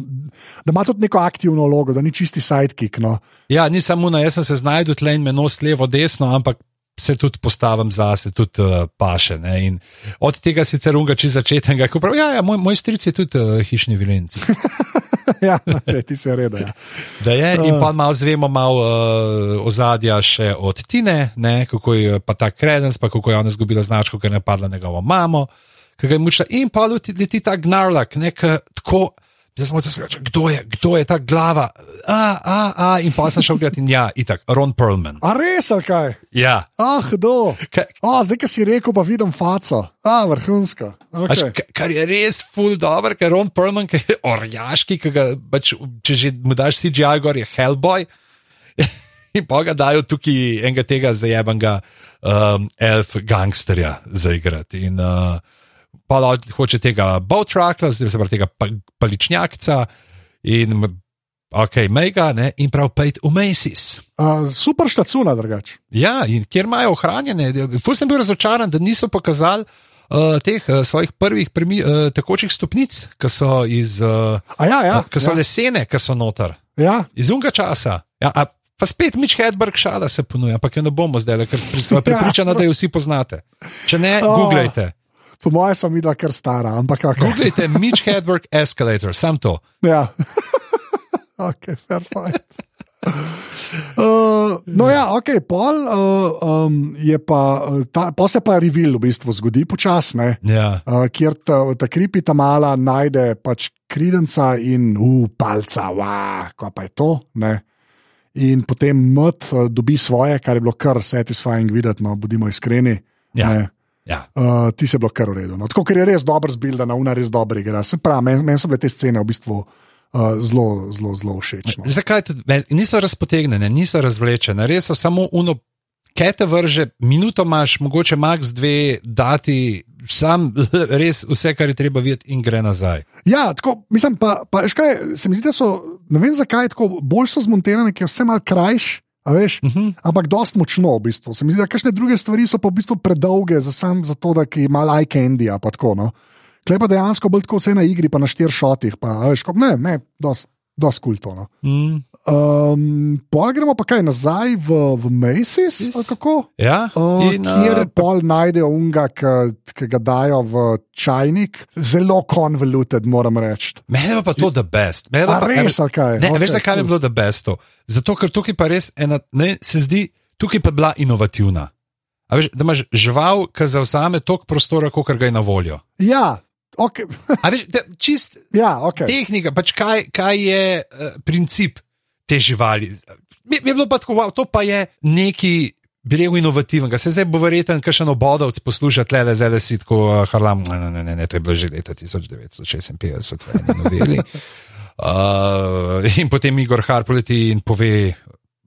da ima tudi neko aktivno vlogo, da ni čisti sidekick. No. ja, ni samo na, jaz sem se znašel tle in me nos levo, desno, ampak se tudi postavim zase, tudi uh, paše. Ne? In od tega sicer unga čez začetek, ko pravi, ja, ja moj, moj stric je tudi uh, hišni vilenc. [LAUGHS] ja, okay, ti se reda. Ja. Da je, in pa malo zvemo malo uh, ozadja še od Tine, ne, kako je pa ta kredens, pa kako je ona izgubila značko, ker je napadla njegovo mamo, ki ga je mučila. In pa leti, ta gnarlak, nek tako. Jaz sem se sprašil, kdo je, kdo je ta glava, a, a, a, in pa sem šel gledati, in ja, itak, Ron Perlman. A res, ali kaj? Ja, Ah, kdo? Kaj- Oh, zdaj, ki si rekel, pa vidim faco. Ah, vrhunska. Až, Okay. ka- kar je res full dobro, ker Ron Perlman, ki je orjaški, ki ga, pač, če že mu daš CGI, gor je Hellboy. [LAUGHS] In pa ga dajo tukaj enega tega zajebenega um, elf gangsterja zaigrati. In uh, pa hoče tega Bowtruckla, zdaj se pravi tega pa, paličnjakca in ok, mega, ne, in prav pejt v Macy's. Uh, super štacuna, drugače. Ja, in kjer imajo ohranjene, ful sem bil razočaran, da niso pokazali. Uh, teh uh, svojih prvih premi, uh, tekočih stopnic, ki so, iz, uh, A ja, ja. ki so ja. lesene, ki so noter, ja. iz unga časa. Ja, a, pa spet Mitch Hedberg šala se ponuja, ampak jo ne bomo zdaj, ker sem [LAUGHS] pripričana, da jo vsi poznate. Če ne, Oh. googlejte. Po mojem sem videla, ker stara, ampak kako. Googlejte Mitch Hedberg Escalator, sam to. Ja. [LAUGHS] ok, fair fight. Uh, no, ja, ok, pol uh, um, je pa, uh, ta, pa se pa revil v bistvu zgodi počasne, Ja. uh, kjer ta, ta kripi ta mala najde pač kridenca in uh, palca, wow, kaj pa je to. Ne? In potem mat uh, dobi svoje, kar je bilo kar satisfying videti, no, bodimo iskreni. Ja. ne. Ja. Uh, ti se je bilo kar v redu. No. Tako, ker je res dobro zbilda, na una res dobro igra. Se pravi, meni men so bile te scene v bistvu uh, zelo, zelo, zelo všeč. No. Zakaj tudi, niso razpotegnjene, niso razvlečene, res so samo uno, kaj te vrže, minuto imaš, mogoče max dve, dati sam [LAUGHS] res vse, kar je treba videti, in gre nazaj. Ja, tako, mislim pa, pa veš kaj, se mi zdi, da so, ne vem zakaj, tako bolj so zmontirane, ker je vse malo krajš. Veš, uh -huh. Ampak dosti močno, v bistvu. Se mi zdi, da kakšne druge stvari so pa v bistvu predolge za sam za to, da ki ima eye candy. pa tako, No. Klej pa dejansko bolj tako vse na igri, pa na štirih šotih. Pa, veš, ko, ne, ne, dosti dosti kultovno. Mm. Um, pol gremo pa kaj nazaj v, v Macy's, Yes. ali kako? Ja, Uh, in, kjer uh, pol najdejo unga, ki ga dajo v čajnik. Zelo convoluted, moram reči. Meni je pa to the best. A pa, res, ali kaj? Ne, Ok, okay, veš, zakaj mi je cool. bilo the best? To? Zato, ker tukaj pa res ena, ne, se zdi, tukaj pa je bila inovativna. A veš, da imaš žival, ki zauzame toliko prostora, kot ga je na voljo. Ja, okay. Veš, da, čist ja, okay. tehnika, pač kaj, kaj je uh, princip te živali. Mi, mi je bilo pa tako, wow, to pa je neki. Bil inovativnega, se zdaj bo verjeten, ker še nobodovc posluša, le da zdaj si tako uh, harlam. Ne, ne, ne, ne, to je bilo že leta 1956, v eni noveli. Uh, [LAUGHS] in potem Igor Har poleti in pove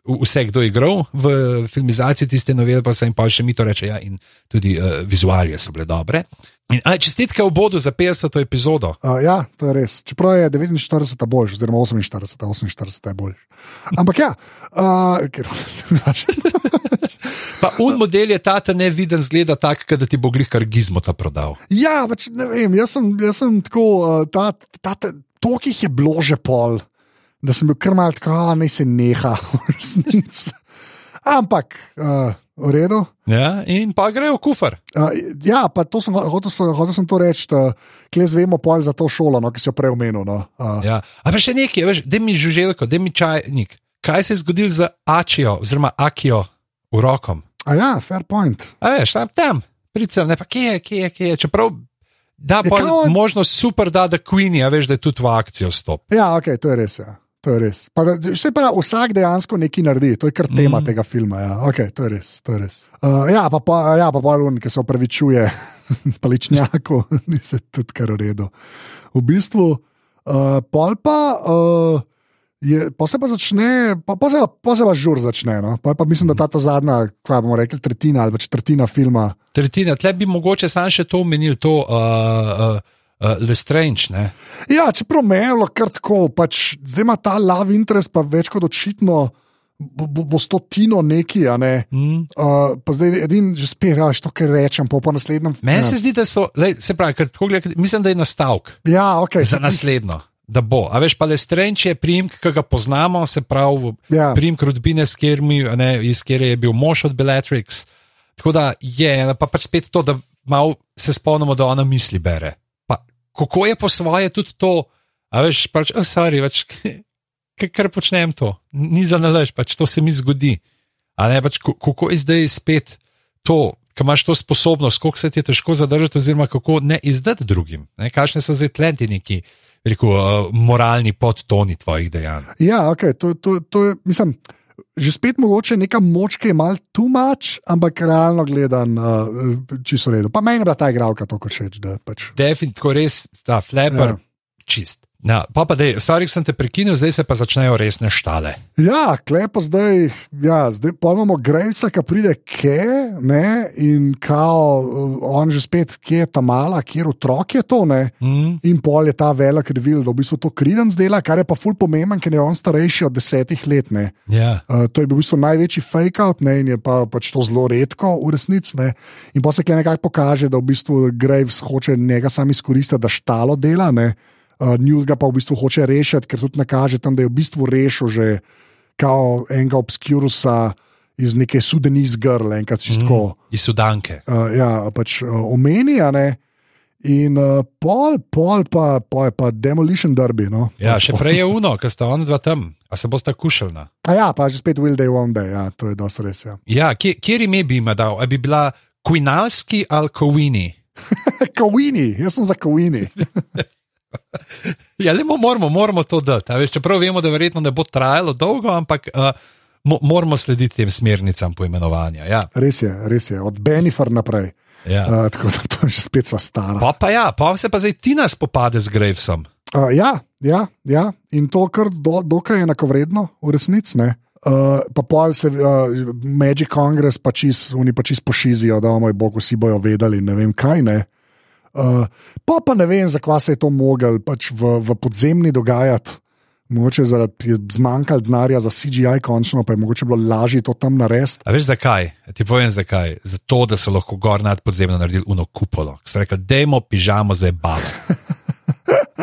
v- vse, kdo je igral v filmizaciji tiste novele, pa se jim pa še mi to reče. Ja, in tudi uh, vizualije so bile dobre. In, aj, čestitke v bodu za 50. epizodo. Uh, ja, to je res. Čeprav je 49 boljši, oziroma 48, 48 je boljši. Ampak ja, uh, ker, Pa un model je ta, ta neviden, zgleda tak, da ti bo glih kar gizmota prodal. ja, pač ne vem, jaz sem, jaz sem tako, uh, ta, ta, ta, toliko jih je bilo že pol, da sem bil kar mal tako, a naj se neha, [LAUGHS] v resnici. Ampak, uh, v redu. Ja, in pa grejo v kufr. Uh, ja, pa to sem ho- hotel, sem- hotel sem to reči, da kle zvemo pol za to šolo, no, ki si jo prej omenil. No. Uh, Ja. A pa še nekaj, veš, da mi žuželko, da mi čajnik. Kaj se je zgodilo z Ačijo, oziroma Akijo v rokom? A ja, fair point. A veš, tam, tam pricem, ne pa kje je, kje je, kje je. Čeprav da Je pa kao- možnost super, da da Queenie, a veš, da je tudi v akcijo stop. Ja, ok, to je res. Ja. To je res. Pa, vse pa vsak dejansko nekaj naredi, to je kar tema mm. tega filma. Ja. Okay, to je res. To je res. Uh, ja, pa pa, ja, pa Balun, ki se opravičuje [LAUGHS] paličnjaku, [LAUGHS] ni se tudi kar v redu. V bistvu, uh, pol pa. Uh, Je, pa se pa začne, pa, pa, se, pa se pa žur začne. No? Pa, pa mislim, da ta, ta zadnja, kaj bomo rekli, tretjina ali četrtina filma. Tretjina, tle bi mogoče sam še to omenil, to uh, uh, uh, Lestrange, ne? Ja, čeprav mejalo kar tako, pač, zdaj ima ta love interest pa več kot očitno. Bo, bo, bo sto tino neki, a ne. Mm. Uh, pa zdaj edin že spet, ja, to, kar rečem, pa po naslednjem Meni se zdi, da so, lej, se pravi, gledam, mislim, da je nastavek. Ja, ok. za naslednjo. Da bo. A veš, pa le strenč je primek, ki ga poznamo, se pravi, Ja. primek rodbine, s katerimi, a ne, iz katere je bil mož od Bellatrix. Tako da je, pa pač spet to, da malo se spomnimo, da ona misli bere. Kako je po svoje tudi to, a veš, pač, oh, sorry, pač, [LAUGHS] k- kar počnem to, ni za nalaž, pač to se mi zgodi. A ne, pač, ko- kako je zdaj spet to, ki imaš to sposobnost, koliko se ti je težko zadržati, oziroma kako ne izdati drugim. Ne, kakšne so zdaj tlenti neki, rekel, uh, moralni podtoni tvojih dejanj. Ja, ok, to, to, to je, mislim, že spet mogoče neka moč, ki je mal too much, ampak realno gledan, uh, čisto v redu. Pa meni je bila ta igralka to, kar všeč. da Pač. Definitivno res, ta fleper, ja. čist. Ja, pa pa dej, sorry, sem te prekinil, zdaj se pa začnejo resne štale. Ja, klepo zdaj, ja, zdaj pa imamo Grejsa, ki pride ke, ne, in kao, on že spet, kje je ta mala, kjer otrok je to, ne. Mm. In pol je ta velik revil, da v bistvu to kriden zdela, kar je pa ful pomemben, ker je on starejši od desetih let. Ne. Ja. Uh, to je bil v bistvu največji fake out, ne, in je pa, pač to zelo redko v resnici. Ne. In pa se kle nekako pokaže, da v bistvu Graves hoče njega sam izkoristiti, da štalo dela. Ne. Uh, Newt ga pa v bistvu hoče rešiti, ker tudi nakaže tam, da je v bistvu rešil že kao enega obskurusa iz neke sudenis grle, enkrat čisto. Mm. Iz Sudanke. Uh, ja, pač uh, omenja, ne. In uh, pol, pol pa, pa je pa demolition derby. No? Ja, še prej je uno, ker sta ona dva tam, a se bosta kušalna. A ja, pa že spet Will Day One Day, ja, to je dosti res. Ja. Ja, kje, kjer ime bi ima dal? A bi bila Quinalski ali Kovini? [LAUGHS] Kowini, jaz sem za Kowini. [LAUGHS] [LAUGHS] Ja, le moramo, moramo to dati. Veš, čeprav vemo, da verjetno ne bo trajalo dolgo, ampak uh, mo moramo slediti tem smernicam poimenovanja. Ja, Res je, res je, od Benifer naprej. ja. Uh, tako da to je že spet sva stara. Pa, pa ja, pa se pa zdaj Tina spopade z Gravesom. Uh, ja, ja, ja, in to kar do, dokaj enakovredno, v resnici. ne. Uh, pa pol se uh, Magic Congress, pa čist, oni pa čist pošizijo, da moj bog, vsi bojo vedeli, ne vem kaj ne. Uh, pa pa ne vem, zakaj se je to mogel pač v, v podzemni dogajati. Mogoče zaradi je zmanjkalo denarja za CGI, končno pa je mogoče bilo lažje to tam narediti. A veš zakaj? Ti povem zakaj. Zato, da so lahko gor nad podzemno naredili uno kupolo. Ker so rekli, dajmo pižamo za babo. [LAUGHS]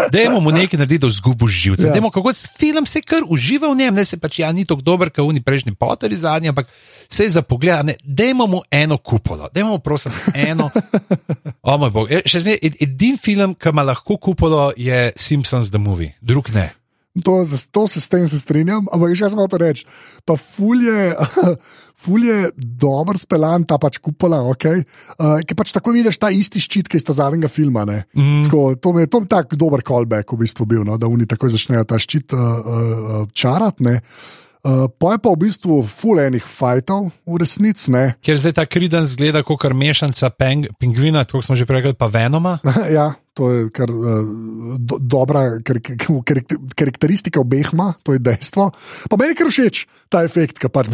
Dajmo mu nekaj narediti, da zgubi živce. Ja. Ja. Kako s- film se kar uživa v njem, ne se pač ja, ni tako dober, kot oni prejšnji poteri zadnji, ampak se za pogled, dajmo mu eno kupolo, dajmo mu prosim eno. [LAUGHS] O moj bog, E, še zmeraj, ed- edini film, ki ima lahko kupolo, je Simpsons The Movie, drug ne. To, to se s tem se strinjam, ampak še samo to reči. Pa fulje, [LAUGHS] fulje dober speljan, ta pač kupola, ok. Uh, ki pač tako vidiš ta isti ščit, ki je iz zadnjega filma. Mm. Tako, to je to tak dober callback v bistvu bil, no, da oni takoj začnejo ta ščit uh, uh, čarati. Uh, pa je pa v bistvu ful enih fajtov v resnici. ne. Ker zdaj ta kriden zgleda kot mešanca peng, pingvina, kot smo že prej rekli, pa Venoma. [LAUGHS] ja, to je kar uh, do, dobra kar, kar, kar, karakteristika obeh ima, to je dejstvo. Pa meni je kar všeč ta efekt, ki pač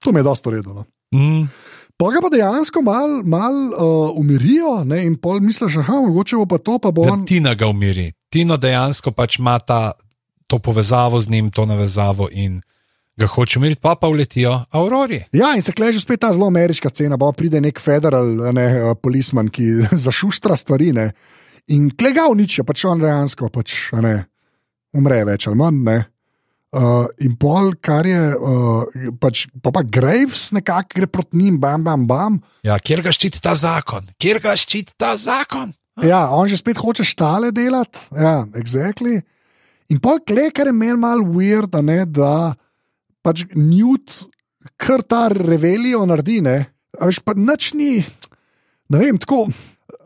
to mi je dosto redno. Mm. Pa ga pa dejansko malo mal, uh, umirijo ne, in pol misliš, da mogoče bo pa to, pa bo on. Tina ga umiri. Tino dejansko pač ima ta, to povezavo z njim, to navezavo in ga hoče umiriti, pa pa uletijo Aurori. Ja, in se kleže spet ta zelo ameriška scena, pa pride nek federal, ne, uh, polisman, ki [LAUGHS] zašustra stvari. Ne, in klega uničijo, pač on dejansko pač, ne, umre več ali manj. Ne. Uh, in pol, kar je, uh, pač, pa, pa Graves nekako gre proti njim, bam, bam, bam. Ja, kjer ga ščiti ta zakon? Kjer ga ščiti ta zakon? Ja, on že spet hoče štale delati, ja, exactly. In pol kle, kar je meni malo weird, ne, da pač Newt kar ta revelijo naredi, ne, a veš pa nič ni, ne vem, tako,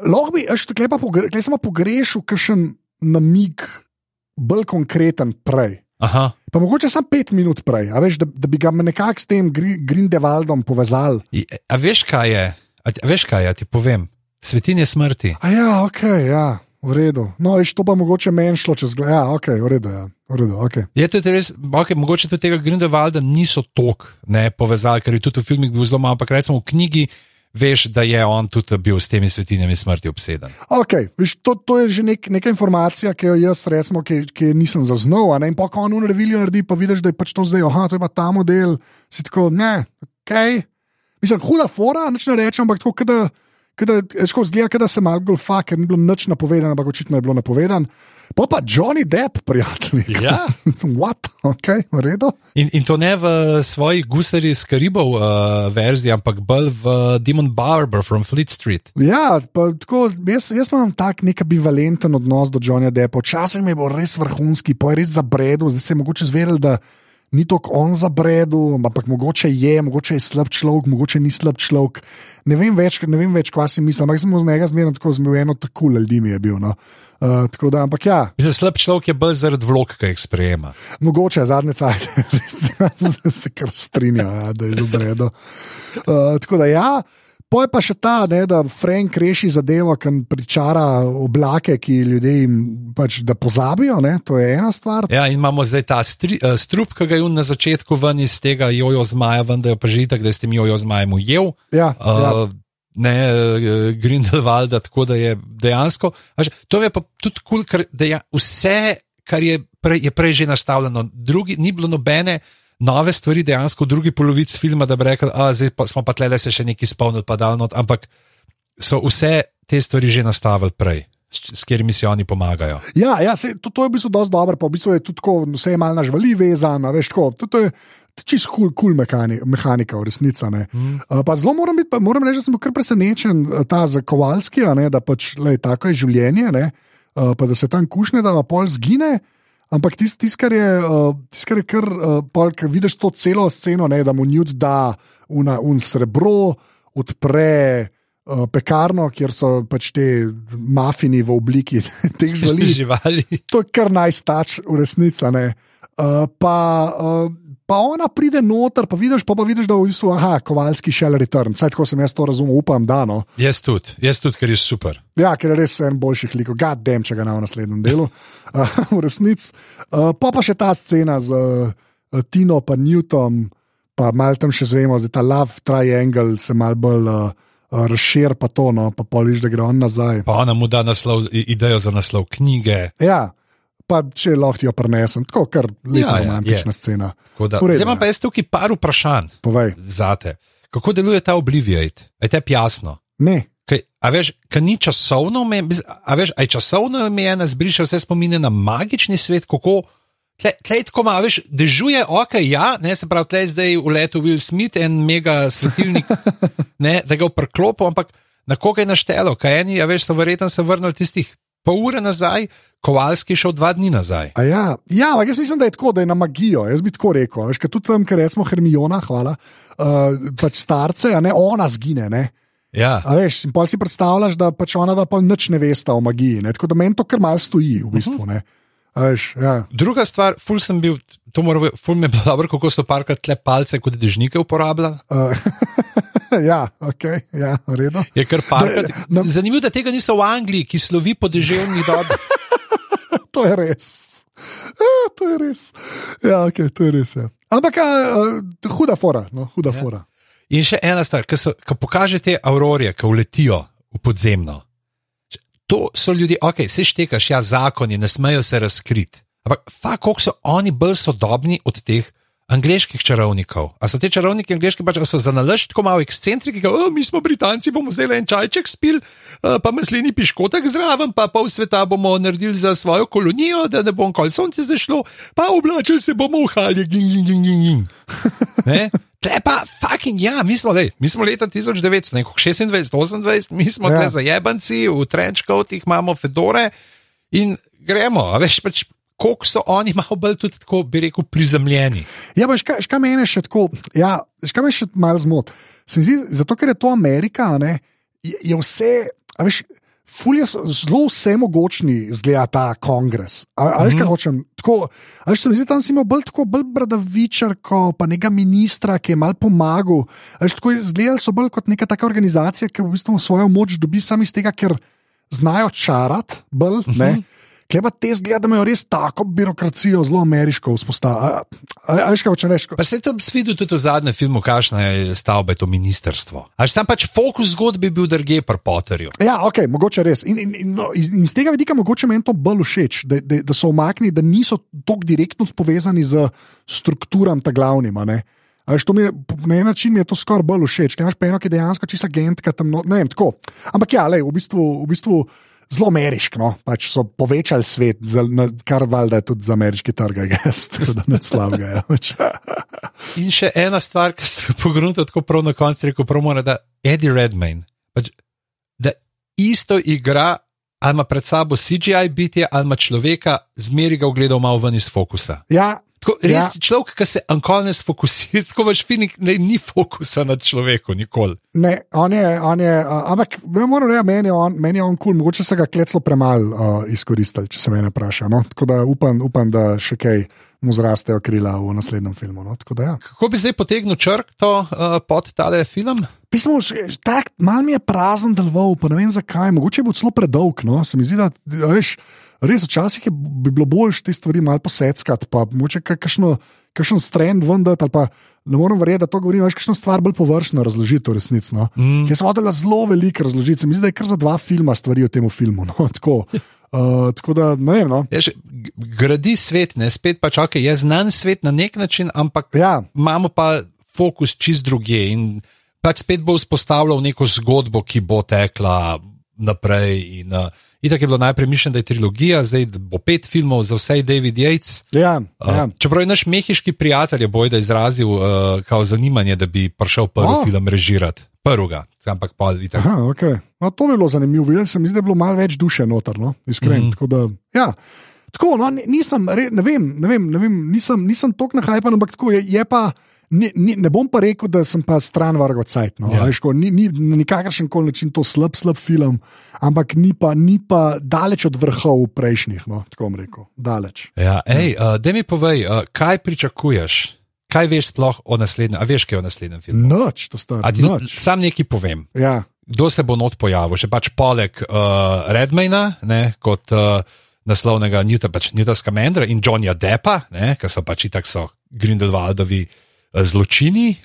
lahko bi, veš, tukaj pa pogre, sem pogrešil kakšen namig, bolj konkreten prej. Aha. Pa mogoče samo pet minut prej, a veš, da, da bi ga nekako s tem Gri- Grindevaldom povezali. I- A veš kaj je? A, a veš kaj je, ti povem. Svetinje smrti. A ja, ok, ja, v redu. No, veš, to pa mogoče meni šlo čez glavo. Ja, ok, v redu, ja, v redu, ok. Je to res, okay, mogoče tudi tega Grindelwalda niso tok ne, povezali, ker je tudi v filmih bil zelo malo, ampak recimo v knjigi veš, da je on tudi bil s temi svetinjami smrti obseden. Okay, viš, to, to je že nek, neka informacija, ki jo jaz recimo, ki, ki nisem zaznal. In pa ko on unrevilijo naredi, pa vidiš, da je pač to zdaj, aha, to je pa ta model. Si tako, ne, ok. Mislim, huda fora, nič ne rečem, ampak tako, kada, kada, zgleda, da se malo golfa, ker ni bilo nič napovedano, ampak očitno je bilo napovedano. Pa pa Johnny Depp, prijatelji. [LAUGHS] Ja. [LAUGHS] What? Ok, v redu. In, in to ne v svoji gusari iz Karibov uh, verziji, ampak bolj v Demon Barber from Fleet Street. Ja, pa tako, jaz, jaz imam tak nek ambivalenten odnos do Johnnyja Deppa. Včasih mi je bil res vrhunski, pa je res zabredel, zdaj se je mogoče zvedel, da ni tako on zabredel, ampak mogoče je, mogoče je slab človek, mogoče ni slab človek. Ne vem več, ne vem več, kaj si mislim, ampak sem z njega zmerno tako zmel, eno tako ljudi mi je bil. No. Uh, tako da, ampak ja, Mislim, slab človek je bolj zaradi vlog, ki jih sprejema. mogoče zadnje cajt, [LAUGHS] res [LAUGHS] se kar strinja, ja, da je zabredel. Uh, tako da ja. Poj pa še ta, ne, da Frank reši zadevo, ki pričara oblake, ki ljudem pač, da pozabijo. Ne, to je ena stvar. Ja, in imamo zdaj ta stri, uh, strup, ki ga je na začetku ven iz tega jojo zmaja, vendar je pa že tako, da je s tem jojo zmajem ujel. Ja, Uh, ja. Ne, uh, Grindelwalda, tako da je dejansko. a že, To je pa tudi kul, cool, ker deja, vse, kar je prej, je prej že nastavljeno, drugi, ni bilo nobene nove stvari dejansko v drugi polovici filma, da bi rekli, da smo pa tle le se še nekaj spomnili, pa dal not, ampak so vse te stvari že nastavili prej, s, s katerimi si oni pomagajo. Ja, ja se, to, to je v bistvu dosti dobro, pa v bistvu je tudi tako, vse je malo na živali vezano, veš, tako. To, to je čisto kul cool, cool mehani, mehanika, v resnici. Mm. Uh, zelo moram, biti, pa moram reči, da sem kar presenečen, uh, ta za Kovalski, ne, da pač lej, tako je življenje, ne, uh, pa da se tam kušne, da pa pol zgine. Ampak tisto, tis, kar je, uh, tis, kar, je kar uh, pol, kar vidiš to celo sceno, ne, da mu njud da una, un srebro, odpre. Uh, pekarno, kjer so pač te mafini v obliki [LAUGHS] teh živali. Živali. To je kar najstač, v resnici. Uh, pa, uh, pa ona pride noter, pa vidiš, pa, pa vidiš da je v bistvu, aha, kovalski shell return. Vsaj tako sem jaz to razumel, upam, da no. Jaz tudi, jaz tudi, ker je super. Ja, ker je res en boljših likov, god damn, če ga na v naslednjem delu, uh, [LAUGHS] v resnici. Uh, pa pa še ta scena z uh, Tino, pa Newtom, pa mal tam še zvemo, da ta love triangle se mal bolj uh, razširi, pa to, no, pa poliš, da gre on nazaj. Pa ona mu da naslov, idejo za naslov knjige. Ja, pa če lahko jo prenesem, tako kar lepa Ja, ja, romantična je. scena. Da, V redu, zdaj imam ja. pa jaz tukaj par vprašanj Povej, za te. Kako deluje ta Obliviate? Je tebi jasno? ne. Kaj, a a veš, kaj ni časovno omejen, a veš, aj časovno omejen, zbriše vse spomine na magični svet, kako. Tlej tako malo, veš, dežuje, ok, ja, ne, se pravi, tlej zdaj v letu Will Smith en mega svetilnik, [LAUGHS] ne, da ga v prklopu, ampak na koga je naštelo, kaj eni, a veš, so verjetno se vrnili tistih pol ure nazaj, Kovalski šel dva dni nazaj. A Ja, ja, ampak jaz mislim, da je tako, da je na magijo. Jaz bi tako rekel. Veš, tudi tam, ker recimo Hermiona, hvala, uh, pač starce, a ne ona zgine. Ne? Ja. A veš, in pa si predstavljaš, da pač ona da pa nič ne veste o magiji. Ne? Tako da meni to kar mal stoji, v bistvu. Ne? A Veš, ja. Druga stvar, ful sem bil, to mora biti, ful mi je bilo dobro, kako so parkrat tle palce kot dežnike uporabljali. Uh, [LAUGHS] [LAUGHS] ja, ok, ja, v redu. Je kar parkrat. Zanimivo, da tega niso v Angliji, ki slovi po deževnih dobah. [LAUGHS] To je res. Ja, to je res. Ja, okay, to je res. Ja. Ampak, a, huda fora. No, huda ja. fora. In še ena stvar, ki pokaže te aurorije, ki uletijo v podzemno. To so ljudje, ok, se štekaš, ja, zakoni, ne smejo se razkriti. Ampak, fa, koliko so oni bolj sodobni od teh angliških čarovnikov. A so ti čarovniki angliški pač so za nalašč tako malo ekscentriki, ki, mi smo Britanci, bomo vzeli en čajček spil, pa maslini piškotek zraven, pa pol sveta bomo naredili za svojo kolonijo, da ne bo kol sonce zašlo, pa oblačili se bomo v halje, ging, ging, ging, ging, ging. Ne? Tle pa, fucking, ja, mi smo, lej, mi smo leta 1900, ne, 26, 28, mi smo Ja. ja. zajebanci, v trenčkotih imamo fedore in gremo, a veš pač. Koliko so oni [LAUGHS] malo bolj tudi tako, bi rekel, prizemljeni. Ja, pa škaj, škaj mene še tako, ja, škaj me še malo zmot. Se mi Zdi, zato, ker je to Amerika, ne, je, je vse, a veš, fulje so zelo vse mogočni, zgleda ta kongres. A, a veš, kaj hočem? Tako, a veš, se mi zdi, tam si imel bolj tako, bolj bradavičarko, pa nekega ministra, ki je mal pomagal. A veš, tako izgledali so bolj kot neka taka organizacija, ki v bistvu svojo moč dobi samo iz tega, ker znajo čarati, bolj, uh -huh. ne. Kleba te zgleda, da imajo res tako birokracijo, zelo ameriško vzpostavljeno. Ali kaj hoče reči? Pa se tam videl tudi v zadnjem filmu, kakšna je stavba, je to ministrstvo. Ali sam pač fokus zgodbe bil drugje pri Potterju. Ja, ok, mogoče res. In, in, in, no, iz, in z tega vidika mogoče meni to bolj všeč, da, da, da so omaknili, da niso tako direktno povezani z strukturami, ta glavnima. Ne? A veš, to mi je, na en način mi je to skoraj bolj všeč, ker imaš pa eno, ki je dejansko čisa agentka tam, no, ne vem, tako. Ampak ja, lej, v bistvu. V bistvu Zelo ameriški, no? pač so povečali svet, za, na, kar valjda je tudi za ameriški trg, da [LAUGHS] ne slabega. Ja, pač. [LAUGHS] In še ena stvar, ki ste jo pogledali tako prav na koncu, rekel prav mora, da Eddie Redmayne, pač, da isto igra, ali ima pred sabo CGI bitje, ali ima človeka, zmeri ga ogledal malo ven iz fokusa. Ja, Tako, res Ja. ja. človek, ki se ankone sfokusira, [LAUGHS] tako vaš finik, ne, ni fokusa na človeku, nikoli. Ne, on je, on je uh, ampak moram reči, meni je on, meni je on kul, cool. mogoče se ga kleclo premalo uh, izkoristili, če se me vpraša. No? Tako da upam, upam, da še kaj mu zrastejo krila v naslednjem filmu. No? Da, ja. Kako bi zdaj potegnil črto uh, pod tale film? Pismo, tak, mal mi je prazen deloval, pa ne vem zakaj, mogoče bo celo predolg. No? Se mi zdi, da veš, res včasih je, bi bilo bolj te stvari malo poseckati, pa kakšno. Kakšen strend vendar, ali pa ne morem verjeti, da to govorim, veš, kakšno stvar bolj površno razložiti v resnici. No? Mm. Jaz sem hodila zelo veliko razložiti, se mi zdi, da je kar za dva filma stvari o tem filmu. No? [LAUGHS] Tako, uh, tako da, ne vem. No? Je, že, g- gradi svet, ne spet pač, ok, je znan svet na nek način, ampak Ja, imamo pa fokus čist druge in pač spet bo vzpostavljal neko zgodbo, ki bo tekla naprej. In, uh, Itak je bilo najprej mišljeno, da je trilogija, zdaj bo pet filmov za vse David Yates. ja, Uh, ja. čeprav je naš mehiški prijatelj je bojda izrazil uh, kao zanimanje, da bi prišel prvi oh. film režirati. Prvega, ampak pa itak. Aha, okay. no, to bi bilo zanimivo. Videl sem, da je bilo malo več duše noter, no? iskreno. Mm. Tako da, ja. Tako, no, ni- nisem, re, ne vem, ne vem, ne vem nisem, nisem tok nahajpan, ampak tako je, je pa. Ni, ni, ne bom pa rekel, da sem pa stran vargo cajt. No. Ja. Yeah. Ni, ni na nikakršen koli način to slab, slab film, ampak ni pa, ni pa daleč od vrhov prejšnjih. No, tako bom rekel, daleč. Ja, ej, uh, da mi povej, uh, kaj pričakuješ? Kaj veš sploh o naslednjem? A veš, kaj o naslednjem filmu? Noč, to star. A ti Noč. sam nekaj povem. Ja. Kdo se bo not pojavil? Še pač poleg uh, Redmayna, ne, kot uh, naslovnega Newta, pač Newta Scamandra in Johnnyja Deppa, ne, ki so pač itak so Grindelwaldovi uh, zločini,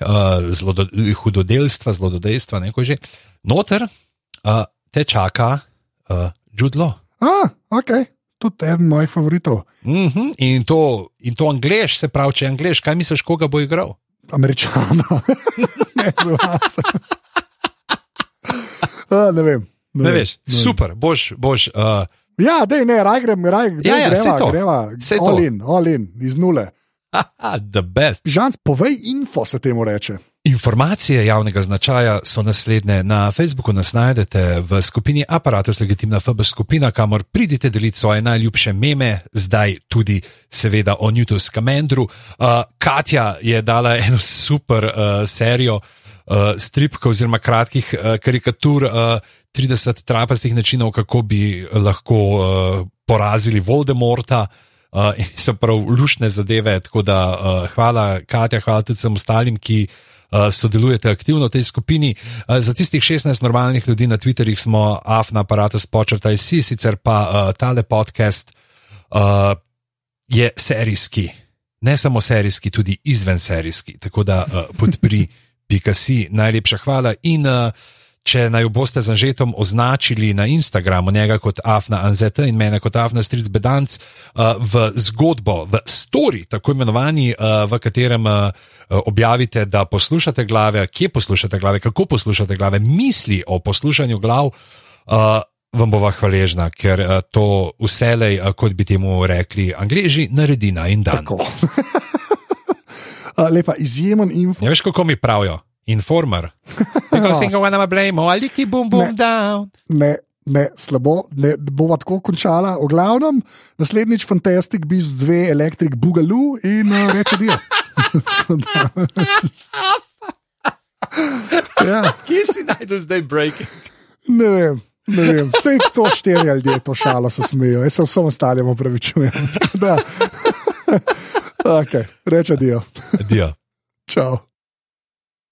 zlodo, hudodelstva, zlododejstva, neko že. Noter te čaka Judlo. A, ok, tudi eden mojih favoritov. Mm -hmm. in, to, in to angliš, se pravi, če je angliš, kaj misliš, koga bo igral? Američana. [LAUGHS] ne, za vas. A, ne vem. Ne, ne veš, ne. super, boš. boš uh, ja, dej, ne, raj grem, raj grem. Ja, ja, greva, saj to. greva. Saj to. All in, all in, iz nule. [LAUGHS] the best. Žanc, povej info, se temu reče. Informacije javnega značaja so naslednje. Na Facebooku nas najdete v skupini Apparatus Legitimna FB skupina, kamor pridite deliti svoje najljubše meme, zdaj tudi, seveda, o Newtonu Skamendru. Uh, Katja je dala [LAUGHS] eno super uh, serijo uh, stripkov oziroma kratkih uh, karikatur, uh, 30 trapastih načinov, kako bi lahko uh, porazili Voldemorta. Uh, in so prav lušne zadeve, tako da uh, hvala, Katja, hvala tudi vsem ostalim, ki uh, sodelujete aktivno v tej skupini. Uh, za tistih 16 normalnih ljudi na Twitterjih smo AF na aparatu spočrtaj si, sicer pa uh, tale podcast uh, je serijski, ne samo serijski, tudi izven serijski. Tako da uh, podpri, pika si, najlepša hvala. In, uh, Če naj boste z Anžetom označili na Instagramu njega kot Afna Anzet in mene kot Afna Stric Bedanc uh, v zgodbo, v story, tako imenovani, uh, v katerem uh, objavite, da poslušate glave, kje poslušate glave, kako poslušate glave, misli o poslušanju glav, uh, vam bova hvaležna, ker uh, to vselej, uh, kot bi temu rekli, angliži, naredi na in dan. [LAUGHS] Lepa, izjemen info. Ja, veš, kako mi pravijo? Informer. Tako se ga wanna blame, ali ki bum Ne. down. Ne, ne, slabo, ne bova tako končala. O glavnem, naslednjič Fantastic Beasts 2, Electric Boogaloo in uh, reče dio. [LAUGHS] ja, Kje si najdel zdaj breaking? ne vem. Ne vem, vse to štiri ljudje, to šalo se smejijo, jaz se vsem ostalim upravičujem. [LAUGHS] [LAUGHS] Okay, reče dio. Adijo. Čau.